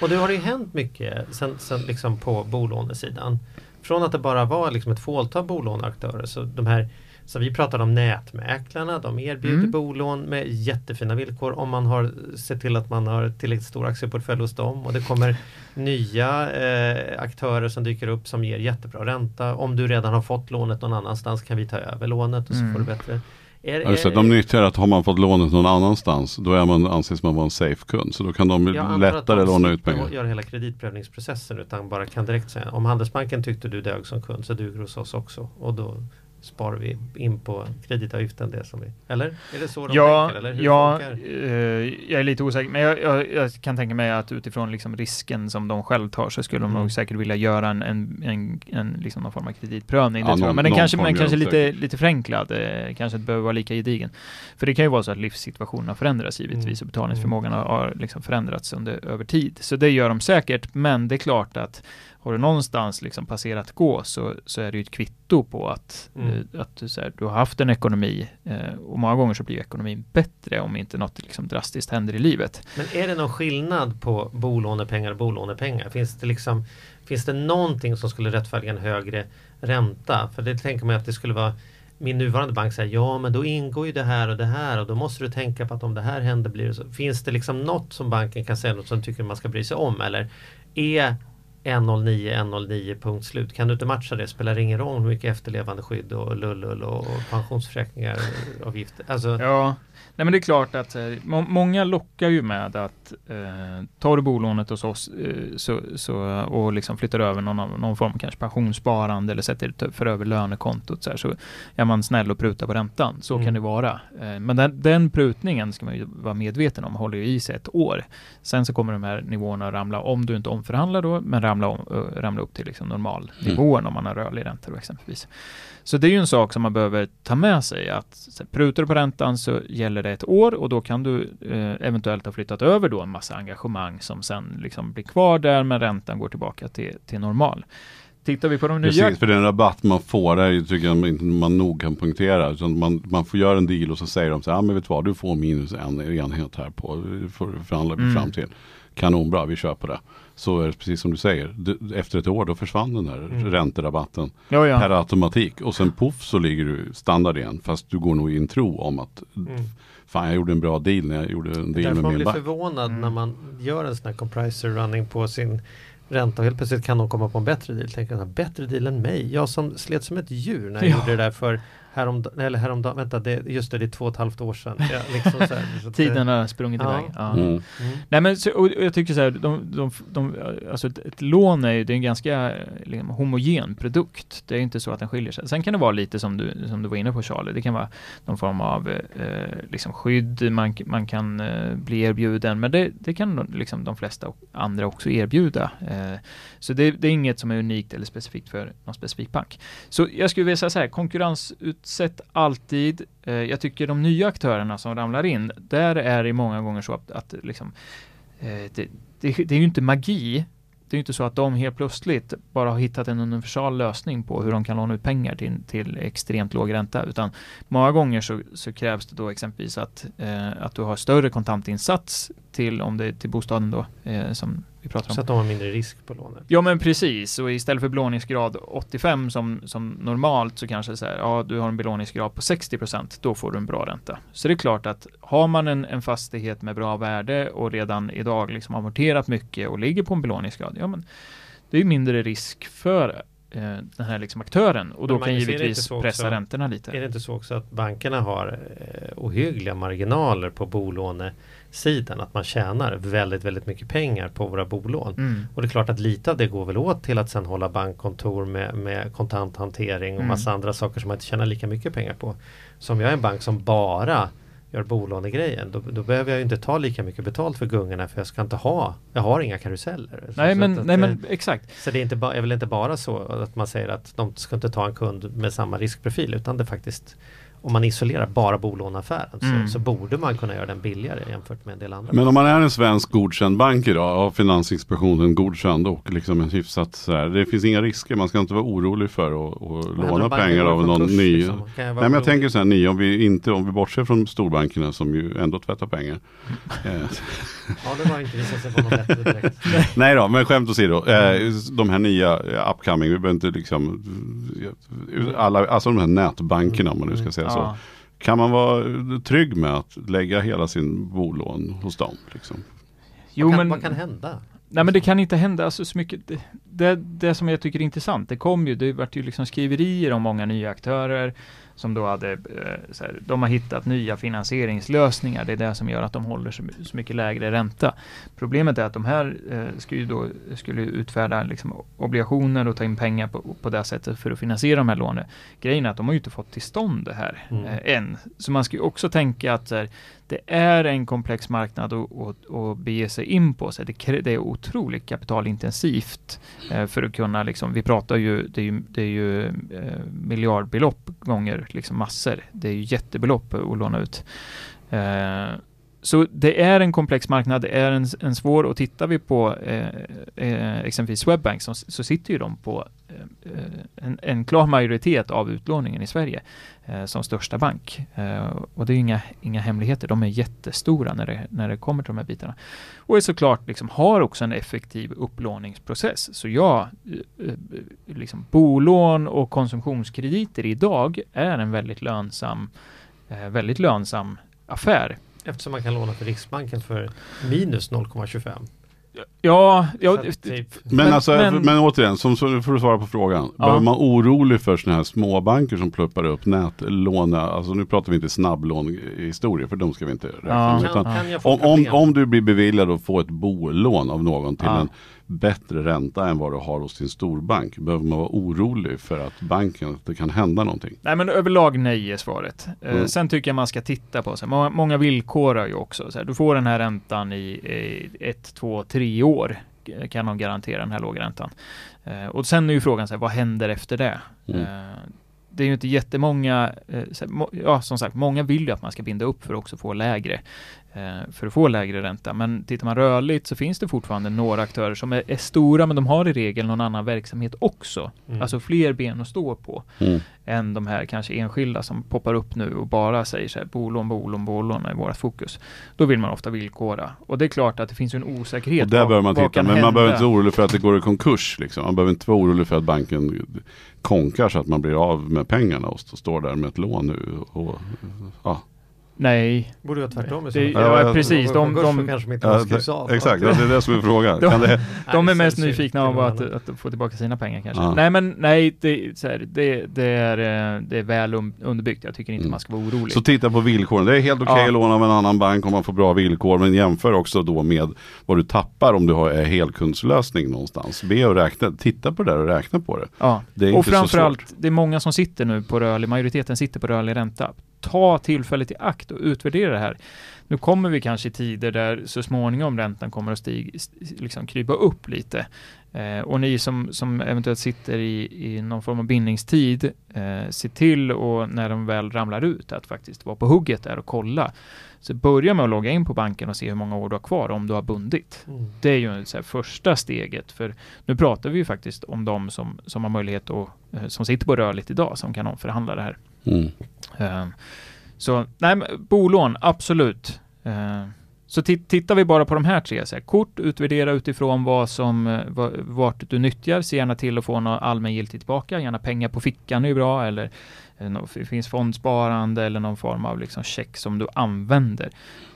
Och det har ju hänt mycket sen, sen liksom på bolånesidan. Från att det bara var liksom ett fåtal bolåneaktörer så de här så vi pratade om nätmäklarna, de erbjuder Mm. bolån med jättefina villkor om man har sett till att man har tillräckligt stor aktieportfölj hos dem och det kommer (laughs) nya eh, aktörer som dyker upp som ger jättebra ränta. Om du redan har fått lånet någon annanstans kan vi ta över lånet och så Mm. får du bättre. Är, Ja, det, de nyttjar att har man fått lånet någon annanstans då är man, anses man vara en safe kund. Så då kan de Jag lättare de låna ut pengar. att göra hela kreditprövningsprocessen utan bara kan direkt säga om Handelsbanken tyckte du dög som kund så duger du hos oss också och då sparar vi in på kreditavgiften det som vi Eller? Är det så de Ja, tänker? Eller hur ja eh, jag är lite osäker, men jag, jag, jag kan tänka mig att utifrån liksom risken som de själv tar så skulle de Mm. nog säkert vilja göra en, en, en, en liksom någon form av kreditprövning. Ja, någon- Men den kanske, men kanske de lite, lite förenklad, eh, kanske inte behöver vara lika gedigen. För det kan ju vara så att livssituationen har förändrats givetvis Mm. och betalningsförmågan har, har liksom förändrats under, över tid. Så det gör de säkert, men det är klart att har du någonstans liksom passerat gå så, så är det ju ett kvitto på att, Mm. eh, att du, så här, du har haft en ekonomi eh, och många gånger så blir ekonomin bättre om inte något liksom drastiskt händer i livet. Men är det någon skillnad på bolånepengar och bolånepengar? Finns det liksom Finns det någonting som skulle rättfärdiga en högre ränta? För det tänker man att det skulle vara min nuvarande bank säger ja men då ingår ju det här och det här och då måste du tänka på att om det här händer blir det så. Finns det liksom något som banken kan säga något som tycker man ska bry sig om eller är 109 109 punkt slut? Kan du inte matcha det? Spelar det ingen roll hur mycket efterlevandeskydd och lullull och pensionsförsäkringar och avgifter? Alltså, Ja, nej men det är klart att eh, må många lockar ju med att eh, tar du bolånet hos oss eh, så, så, och liksom flyttar över någon, någon form kanske pensionssparande eller sätter för över lönekontot så, här, så är man snäll och prutar på räntan. Så Mm. kan det vara. Eh, men den, den prutningen ska man ju vara medveten om, håller ju i sig ett år. Sen så kommer de här nivåerna att ramla, om du inte omförhandlar då, men ramla, om, eh, ramla upp till liksom normalnivån om man har rörlig ränta då exempelvis. Så det är ju en sak som man behöver ta med sig att här, prutar du på räntan så gäller det ett år och då kan du eh, eventuellt ha flyttat över då en massa engagemang som sen liksom blir kvar där men räntan går tillbaka till, till normal. Tittar vi på de nya... Precis, för den rabatt man får där tycker jag inte man nog kan punktera. Utan man, man får göra en deal och så säger de så här, ja men vet du vad, du får minus en enhet här på, det får du förhandla vi Mm. fram till. Kanonbra, vi kör på det. Så är det precis som du säger, Du- efter ett år då försvann den där Mm. ränterabatten ja, ja. per automatik. Och sen poff så ligger du standard igen. Fast du går nog i en tro om att mm. fan jag gjorde en bra deal när jag gjorde en deal därför med man min blir bank. förvånad Mm. när man gör en sån här compriser running på sin ränta och helt plötsligt kan de komma på en bättre deal. Tänker bättre deal än mig? Jag som slet som ett djur när jag Ja. gjorde det där för häromdagen, eller häromdagen, vänta, det, just det, det är två och ett halvt år sedan. Ja, (laughs) liksom så här, Tiden har sprungit Ja. iväg. Ja. Mm. Mm. Nej men så, och jag tycker så här, de, de, de, alltså ett, ett lån är ju det är en ganska liksom, homogen produkt. Det är inte så att den skiljer sig. Sen kan det vara lite som du, som du var inne på Charlie, det kan vara någon form av eh, liksom skydd man, man kan eh, bli erbjuden, men det, det kan de- liksom de flesta andra också erbjuda. Eh, så det, det är inget som är unikt eller specifikt för någon specifik bank. Så jag skulle vilja säga så här, Sett alltid. Eh, jag tycker de nya aktörerna som ramlar in, där är det många gånger så att, att liksom, eh, det, det, det är ju inte magi. Det är ju inte så att de helt plötsligt bara har hittat en universal lösning på hur de kan låna ut pengar till, till extremt låg ränta, utan många gånger så, så krävs det då exempelvis att, eh, att du har större kontantinsats till, om det är till bostaden då, eh, som vi pratar om. Så att de har mindre risk på lånet. Ja men precis, och istället för belåningsgrad 85 som, som normalt så kanske så här, ja du har en belåningsgrad på 60% då får du en bra ränta. Så det är klart att har man en, en fastighet med bra värde och redan idag liksom amorterat mycket och ligger på en belåningsgrad, ja men det är mindre risk för eh, den här liksom aktören och då kan givetvis pressa också- räntorna lite. Är det inte så också att bankerna har eh, ohyggliga marginaler på bolånesidan? Att man tjänar väldigt, väldigt mycket pengar på våra bolån. Mm. Och det är klart att lite av det går väl åt till att sen hålla bankkontor med, med kontanthantering och Mm. massa andra saker som man inte tjänar lika mycket pengar på. Så om jag är en bank som bara gör bolånegrejen då, då behöver jag ju inte ta lika mycket betalt för gungorna för jag ska inte ha, jag har inga karuseller. Så- Nej så men, att- nej att, men eh, exakt. Så det är, inte ba, är väl inte bara så att man säger att de ska inte ta en kund med samma riskprofil utan det faktiskt om man isolerar bara bolåneaffären Mm. så, så borde man kunna göra den billigare jämfört med en del andra. Men om man är en svensk godkänd bank idag, av Finansinspektionen godkänd och liksom en hyfsat så här, det finns inga risker, man ska inte vara orolig för att, låna pengar av någon ny. liksom? Jag Nej men jag orolig? tänker så här, ni, om vi inte, om vi bortser från storbankerna som ju ändå tvättar pengar. (laughs) Ja, det var inte visat sig vara något bättre direkt. (laughs) Nej då, men skämt åsido. Eh, de här nya eh, upcoming, vi behöver inte liksom, alla, alltså de här nätbankerna om man nu ska säga så. Ja. Kan man vara trygg med att lägga hela sin bolån hos dem? Liksom? Jo vad, kan, men vad kan hända? Nej men det kan inte hända alltså, så mycket. Det, det, det som jag tycker är intressant, det kom ju, det vart ju liksom skriverier om många nya aktörer som då hade, eh, här, de har hittat nya finansieringslösningar. Det är det som gör att de håller så, my- så mycket lägre ränta. Problemet är att de här eh, skulle då skulle utfärda liksom, obligationer och ta in pengar på, på det sättet för att finansiera de här lånen. Grejen är att de har ju inte fått till stånd det här Mm. eh, än. Så man ska ju också tänka att här, det är en komplex marknad att, bege sig in på. Så det, det är otroligt kapitalintensivt eh, för att kunna, liksom, vi pratar ju, det är ju, det är ju miljardbelopp gånger liksom massor. Det är ju jättebelopp att låna ut. Eh, så det är en komplex marknad, det är en, en svår och tittar vi på eh, eh, exempelvis Swedbank så, så sitter ju de på eh, en, en, klar majoritet av utlåningen i Sverige eh, som största bank. Eh, och det är inga, inga hemligheter, de är jättestora när det, när det kommer till de här bitarna. Och är såklart liksom, har också en effektiv upplåningsprocess. Så ja, eh, eh liksom, bolån och konsumtionskrediter idag är en väldigt lönsam, eh, väldigt lönsam affär Eftersom man kan låna för Riksbanken för minus 0,25. Ja, ja typ. men, men, alltså, men, men återigen, som, så för att svara på frågan. Ja. Behöver man orolig för sådana här småbanker som pluppar upp nätlån? Alltså nu pratar vi inte snabblånhistorier för de ska vi inte räkna ja. med. Kan, kan om, om, om, du blir beviljad att få ett bolån av någon till ja. en bättre ränta än vad du har hos din storbank? Behöver man vara orolig för att banken, att det kan hända någonting? Nej men överlag nej är svaret. Eh, mm. sen tycker jag man ska titta på, så här, många, villkorar ju också. Så här, du får den här räntan i, ett, två, tre år kan de garantera den här lågräntan. Eh, och sen är ju frågan så här, vad händer efter det? Mm. Det är ju inte jättemånga, eh, ja som sagt, många vill ju att man ska binda upp för att också få lägre Eh, för att få lägre ränta. Men tittar man rörligt så finns det fortfarande några aktörer som är, är stora men de har i regel någon annan verksamhet också. Mm. Alltså fler ben att stå på mm. än de här kanske enskilda som poppar upp nu och bara säger så här bolån, bolån, bolån är vårt fokus. Då vill man ofta villkora. Och det är klart att det finns en osäkerhet. Och där bör man titta, men hända. man behöver inte vara orolig för att det går i konkurs. Liksom. Man behöver inte vara orolig för att banken konkar så att man blir av med pengarna och står där med ett lån nu. Och, ja. Nej. Borde vara tvärtom det, Ja, ja precis. De, de, de kanske inte ja, av. Exakt, det är det som är frågan. (laughs) de, det, de är mest nyfikna av att, att, få tillbaka sina pengar kanske. Ja. Nej men nej, det, här, det, det, är, eh, det är väl underbyggt. Jag tycker inte mm. man ska vara orolig. Så titta på villkoren. Det är helt okej okay ja. att låna av en annan bank om man får bra villkor. Men jämför också då med vad du tappar om du har en helkundslösning någonstans. Be och räkna, titta på det där och räkna på det. Ja. det är och framförallt, det är många som sitter nu på rörlig, majoriteten sitter på rörlig ränta ta tillfället i akt och utvärdera det här. Nu kommer vi kanske i tider där så småningom räntan kommer att stiga, liksom krypa upp lite. Eh, och ni som, som eventuellt sitter i, i någon form av bindningstid, eh, se till och när de väl ramlar ut att faktiskt vara på hugget där och kolla. Så börja med att logga in på banken och se hur många år du har kvar om du har bundit. Mm. Det är ju så här, första steget. För nu pratar vi ju faktiskt om de som, som har möjlighet att, eh, som sitter på rörligt idag, som kan omförhandla det här. Mm. Uh, så nej, bolån, absolut. Uh, så tittar vi bara på de här tre, så här, kort, utvärdera utifrån vad som, vart du nyttjar, se gärna till att få något allmängiltigt tillbaka, gärna pengar på fickan är bra, eller det finns fondsparande eller någon form av liksom check som du använder.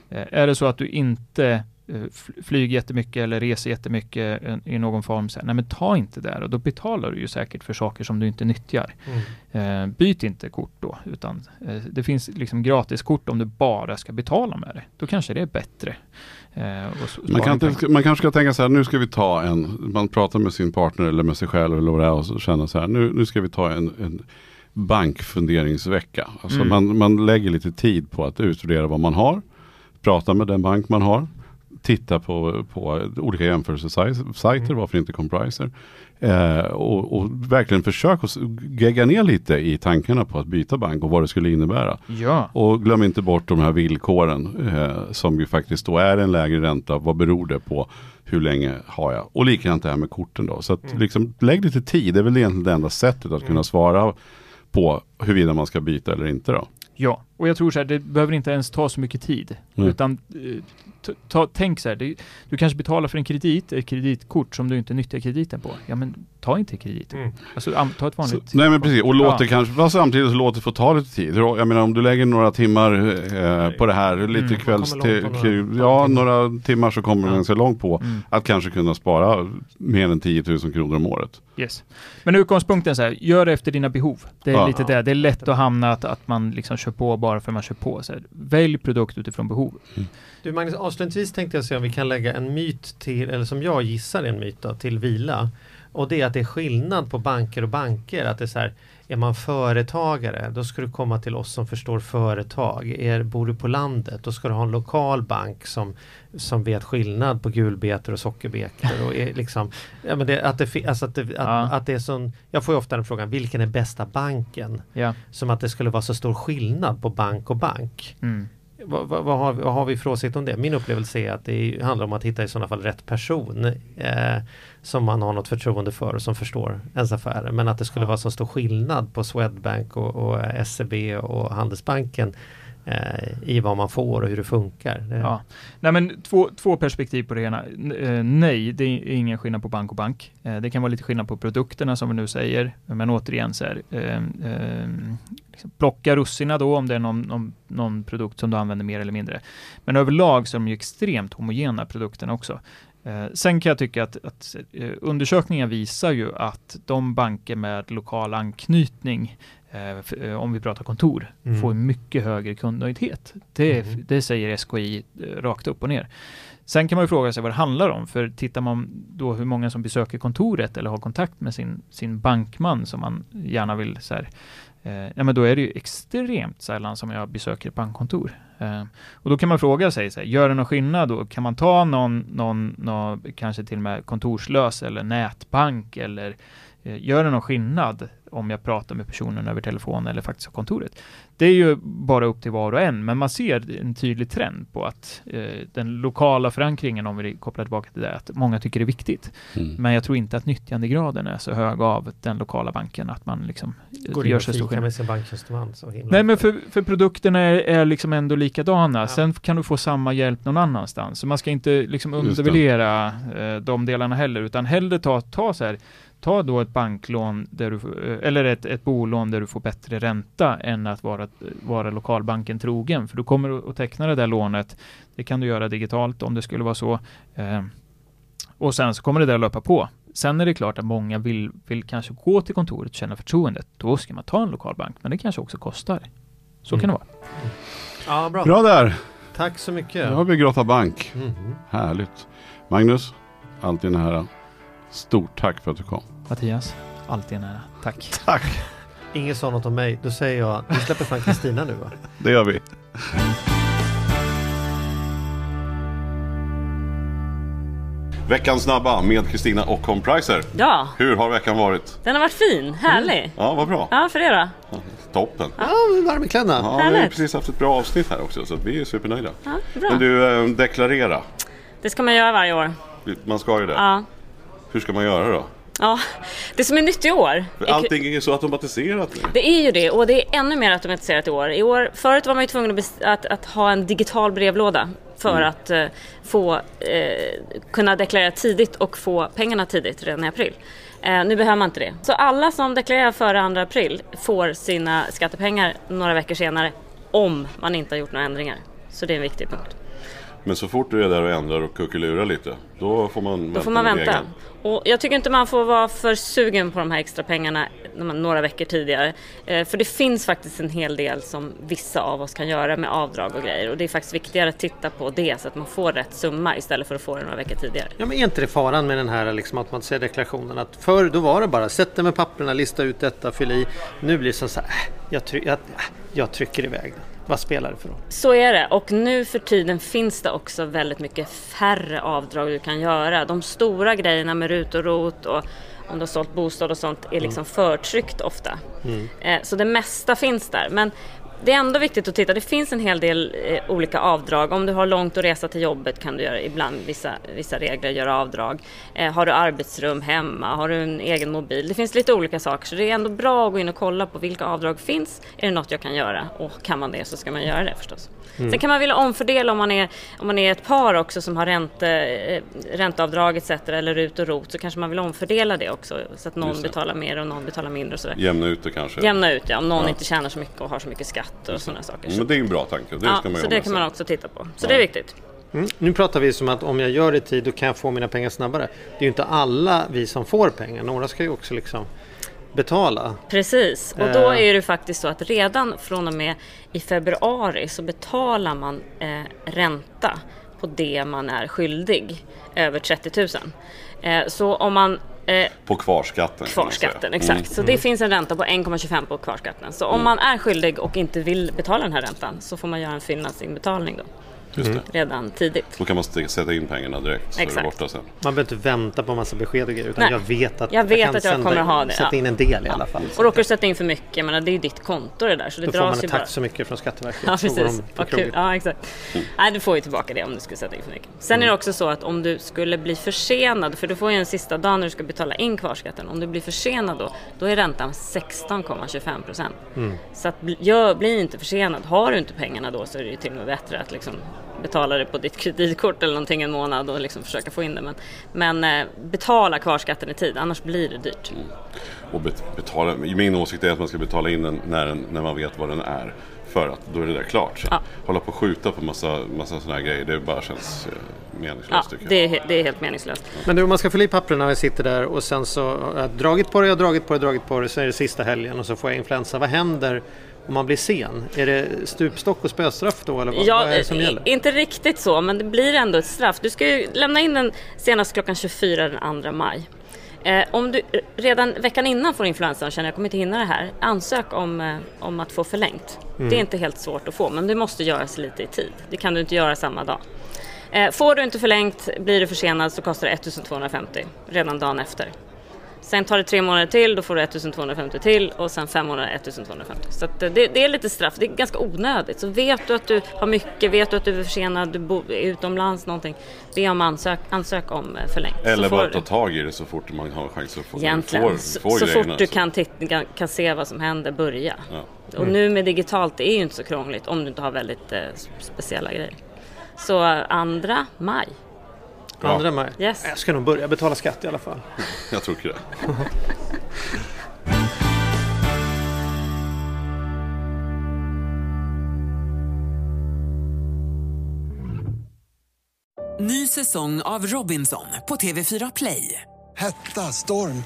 Är det så att du inte Eh, flyger jättemycket eller reser jättemycket i någon form, så här, nej men ta inte det och då betalar du ju säkert för saker som du inte nyttjar. Mm. Eh, byt inte kort då, utan eh, det finns liksom gratiskort om du bara ska betala med det. Då kanske det är bättre. Eh, man, kan inte, man kanske ska tänka så här, nu ska vi ta en, man pratar med sin partner eller med sig själv eller vad det är och känner så här, nu, nu ska vi ta en, en bankfunderingsvecka. Alltså mm. man, man lägger lite tid på att utvärdera vad man har, prata med den bank man har titta på, på olika jämförelsesajter, mm. varför inte Compriser. Eh, och, och, verkligen försök att gegga ner lite i tankarna på att byta bank och vad det skulle innebära. Ja. Och glöm inte bort de här villkoren eh, som ju faktiskt då är en lägre ränta. Vad beror det på? Hur länge har jag? Och likadant det här med korten då. Så att mm. liksom, lägg lite tid, det är väl egentligen det enda sättet att mm. kunna svara på huruvida man ska byta eller inte då. Ja, och jag tror så här, det behöver inte ens ta så mycket tid. Mm. Utan eh, ta, tänk så här, det, du kanske betalar för en kredit, ett kreditkort som du inte nyttjar krediten på. Ja men ta inte kredit. Mm. Alltså ta ett vanligt. Så, nej men precis, och låt det kanske, fast samtidigt så låt det få ta lite tid. Jag menar om du lägger några timmar eh, på det här, lite mm. kvälls till, några, ja några timmar så kommer ja. du ganska långt på mm. att kanske kunna spara mer än 10 000 kronor om året. Yes. Men utgångspunkten så här, gör det efter dina behov. Det är ja. lite det, det är lätt att hamna att, att man liksom kör på bara för att man kör på. Så här, välj produkt utifrån behov. Mm. Du Magnus, avslutningsvis tänkte jag se om vi kan lägga en myt till, eller som jag gissar är en myt då, till vila. Och det är att det är skillnad på banker och banker. Att det är så här, är man företagare, då ska du komma till oss som förstår företag. Är, bor du på landet, då ska du ha en lokal bank som, som vet skillnad på gulbetor och sockerbetor. Och är liksom, ja, men det, att, det, alltså att, det, att, ja. att det är sån, jag får ofta den frågan, vilken är bästa banken? Ja. Som att det skulle vara så stor skillnad på bank och bank. Mm. Vad, vad, vad, har, vad har vi för åsikt om det? Min upplevelse är att det handlar om att hitta i sådana fall rätt person eh, som man har något förtroende för och som förstår ens affärer. Men att det skulle vara så stor skillnad på Swedbank och, och SEB och Handelsbanken Eh, i vad man får och hur det funkar. Ja. Nej, men två, två perspektiv på det ena. Eh, nej, det är ingen skillnad på bank och bank. Eh, det kan vara lite skillnad på produkterna som vi nu säger. Men återigen så här, eh, eh, liksom plocka russina då om det är någon, någon, någon produkt som du använder mer eller mindre. Men överlag så är de ju extremt homogena produkterna också. Eh, sen kan jag tycka att, att eh, undersökningar visar ju att de banker med lokal anknytning om vi pratar kontor, Mm. får mycket högre kundnöjdhet. Det, Mm. det säger SKI eh, rakt upp och ner. Sen kan man ju fråga sig vad det handlar om, för tittar man då hur många som besöker kontoret eller har kontakt med sin, sin bankman som man gärna vill så här, eh, ja men då är det ju extremt sällan som jag besöker ett bankkontor. Eh, och då kan man fråga sig, så här, gör det någon skillnad då? Kan man ta någon, någon, någon kanske till och med kontorslös eller nätbank eller eh, gör det någon skillnad om jag pratar med personen över telefon eller faktiskt på kontoret? Det är ju bara upp till var och en, men man ser en tydlig trend på att eh, den lokala förankringen, om vi kopplar tillbaka till det, att många tycker det är viktigt. Mm. Men jag tror inte att nyttjandegraden är så hög av den lokala banken att man liksom eh, Går gör så stor skillnad. med sin banktjänsteman. Så himla Nej men för, för produkterna är, är liksom ändå likadana. Ja. Sen kan du få samma hjälp någon annanstans. Så man ska inte liksom undervärdera eh, de delarna heller, utan hellre ta, ta så här, ta då ett banklån där du, eh, eller ett, ett bolån där du får bättre ränta än att vara, vara lokalbanken trogen. För du kommer att- teckna det där lånet. Det kan du göra digitalt om det skulle vara så. Eh, och sen så kommer det där löpa på. Sen är det klart att många vill, vill kanske gå till kontoret och känna förtroendet. Då ska man ta en lokal bank, men det kanske också kostar. Så kan det vara. Ja, bra. Bra där! Tack så mycket. Nu har vi grottat bank. Mhm. Härligt. Magnus, alltid nära. Stort tack för att du kom. Mattias, alltid en ära. Tack. (laughs) Tack! Ingen sa något om mig. Då säger jag, vi släpper fram Kristina nu va? (laughs) Det gör vi. Veckans snabba med Kristina och Compriser. Ja, Hur har veckan varit? den har varit fin. Härlig. Ja, vad bra. Ja, för det då? Toppen. Ja, varm i kläderna. Ja, vi har precis haft ett bra avsnitt här också så vi är supernöjda. Ja, bra. Men du, eh, deklarera. Det ska man göra varje år. Man ska ju det. Ja. Hur ska man göra då? Ja. Det som är nytt i år. För allting är ju så automatiserat nu. Det är ju det och det är ännu mer automatiserat i år. I år förut var man ju tvungen att, att, att ha en digital brevlåda för Mm. att eh, få eh, kunna deklarera tidigt och få pengarna tidigt redan i april. Eh, nu behöver man inte det. Så alla som deklarerar före 2 april får sina skattepengar några veckor senare om man inte har gjort några ändringar. Så det är en viktig punkt. Men så fort du är där och ändrar och kuckelurar lite, då får man vänta Då får man vänta. Och jag tycker inte man får vara för sugen på de här extra pengarna när man- några veckor tidigare. Eh, för det finns faktiskt en hel del som vissa av oss kan göra med avdrag och grejer. Och det är faktiskt viktigare att titta på det så att man får rätt summa istället för att få det några veckor tidigare. Ja, men är inte det faran med den här liksom, automatiserade deklarationen? Att förr då var det bara sätt dig med papperna, lista ut detta, fyll i. Nu blir det så här, äh, jag, try- jag, jag trycker iväg den. Vad spelar det för roll? Så är det och nu för tiden finns det också väldigt mycket färre avdrag du kan göra. De stora grejerna med RUT och ROT och om du har sålt bostad och sånt är liksom förtryckt ofta. Eh, Så det mesta finns där. Men det är ändå viktigt att titta. Det finns en hel del eh, olika avdrag. Om du har långt att resa till jobbet kan du göra ibland vissa, vissa regler göra avdrag. Eh, har du arbetsrum hemma? Har du en egen mobil? Det finns lite olika saker så det är ändå bra att gå in och kolla på vilka avdrag finns. Är det något jag kan göra? Och kan man det så ska man göra det förstås. Sen kan man vilja omfördela om man är, om man är ett par också som har ränte, eh, ränteavdrag etc. eller RUT och ROT så kanske man vill omfördela det också så att någon betalar mer och någon betalar mindre och sådär. Jämna ut det kanske. Jämna ut ja, om någon Ja. inte tjänar så mycket och har så mycket skatt och sådana saker. Så, Men det är en bra tanke. Det ja, ska man så det kan sig. man också titta på. Så Ja. det är viktigt. Mm. Nu pratar vi som att om jag gör det i tid då kan jag få mina pengar snabbare. Det är ju inte alla vi som får pengar. Några ska ju också liksom betala. Precis, och då Eh. är det faktiskt så att redan från och med i februari så betalar man eh, ränta på det man är skyldig över 30 000. Eh, så om man eh, På kvarskatten. Kvarskatten, exakt. Mm. Så det finns en ränta på 1,25 på kvarskatten. Så om man är skyldig och inte vill betala den här räntan så får man göra en fyllnadsinbetalning då. Just det. redan tidigt. Då kan man sätta in pengarna direkt så är det Exakt. borta sen. Man behöver inte vänta på massa besked och grejer utan Nej. jag vet att Jag vet kan att jag sända- kommer ha det, sätta ja. in en del i alla fall. Och råkar du sätta in för mycket, jag menar, det är ju ditt konto det där så det Då får man dras ju tack bara. så mycket från Skatteverket. Ja precis, vad kul. Ja exakt. Nej du får ju tillbaka det om du skulle sätta in för mycket. Sen Mm. är det också så att om du skulle bli försenad, för du får ju en sista dag när du ska betala in kvarskatten. Om du blir försenad då, då är räntan 16,25 procent. Mm. Så att gör, bli inte försenad. Har du inte pengarna då så är det ju till och med bättre att liksom betala det på ditt kreditkort eller någonting en månad och liksom försöka få in det. Men, men eh, betala kvarskatten i tid, annars blir det dyrt. Och bet- betala, min åsikt är att man ska betala in den när, den när man vet vad den är. För att då är det där klart sen. Ja. Hålla på och skjuta på massa, massa sådana här grejer, det bara känns eh, meningslöst Ja, det är, det är helt meningslöst. Men du, om man ska fylla i papperna och jag sitter där och sen så har jag dragit på det, jag har dragit på det, dragit på det, så är det sista helgen och så får jag influensa. Vad händer om man blir sen? Är det stupstock och spöstraff då eller vad, Ja, vad är det som gäller? inte riktigt så, men det blir ändå ett straff. Du ska ju lämna in den senast klockan 24 den 2 maj. Eh, om du redan veckan innan får influensan och känner jag kommer inte hinna det här, ansök om, eh, om att få förlängt. Mm. Det är inte helt svårt att få, men det måste göras lite i tid. Det kan du inte göra samma dag. Eh, får du inte förlängt, blir du försenad så kostar det 1250 redan dagen efter. Sen tar det tre månader till, då får du 1250 till och sen fem månader 1250. Så eh, det, det är lite straff, det är ganska onödigt. Så vet du att du har mycket, vet du att du är försenad, du bor utomlands någonting, be om ansök, ansök om eh, förlängt. Eller bara ta tag i det så fort man har chans att få, Egentligen, får, så, får så fort du kan, titta, kan se vad som händer, börja. Ja. Och nu med digitalt, det är ju inte så krångligt om du inte har väldigt eh, speciella grejer. Så eh, andra maj. Andra maj? Yes. Jag ska nog börja betala skatt i alla fall. (laughs) Jag tror inte det. (laughs) Ny säsong av Robinson på TV4 Play. Hetta, storm,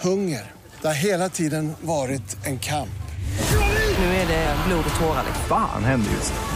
hunger. Det har hela tiden varit en kamp. Nu är det blod och tårar. liksom. Fan händer just nu.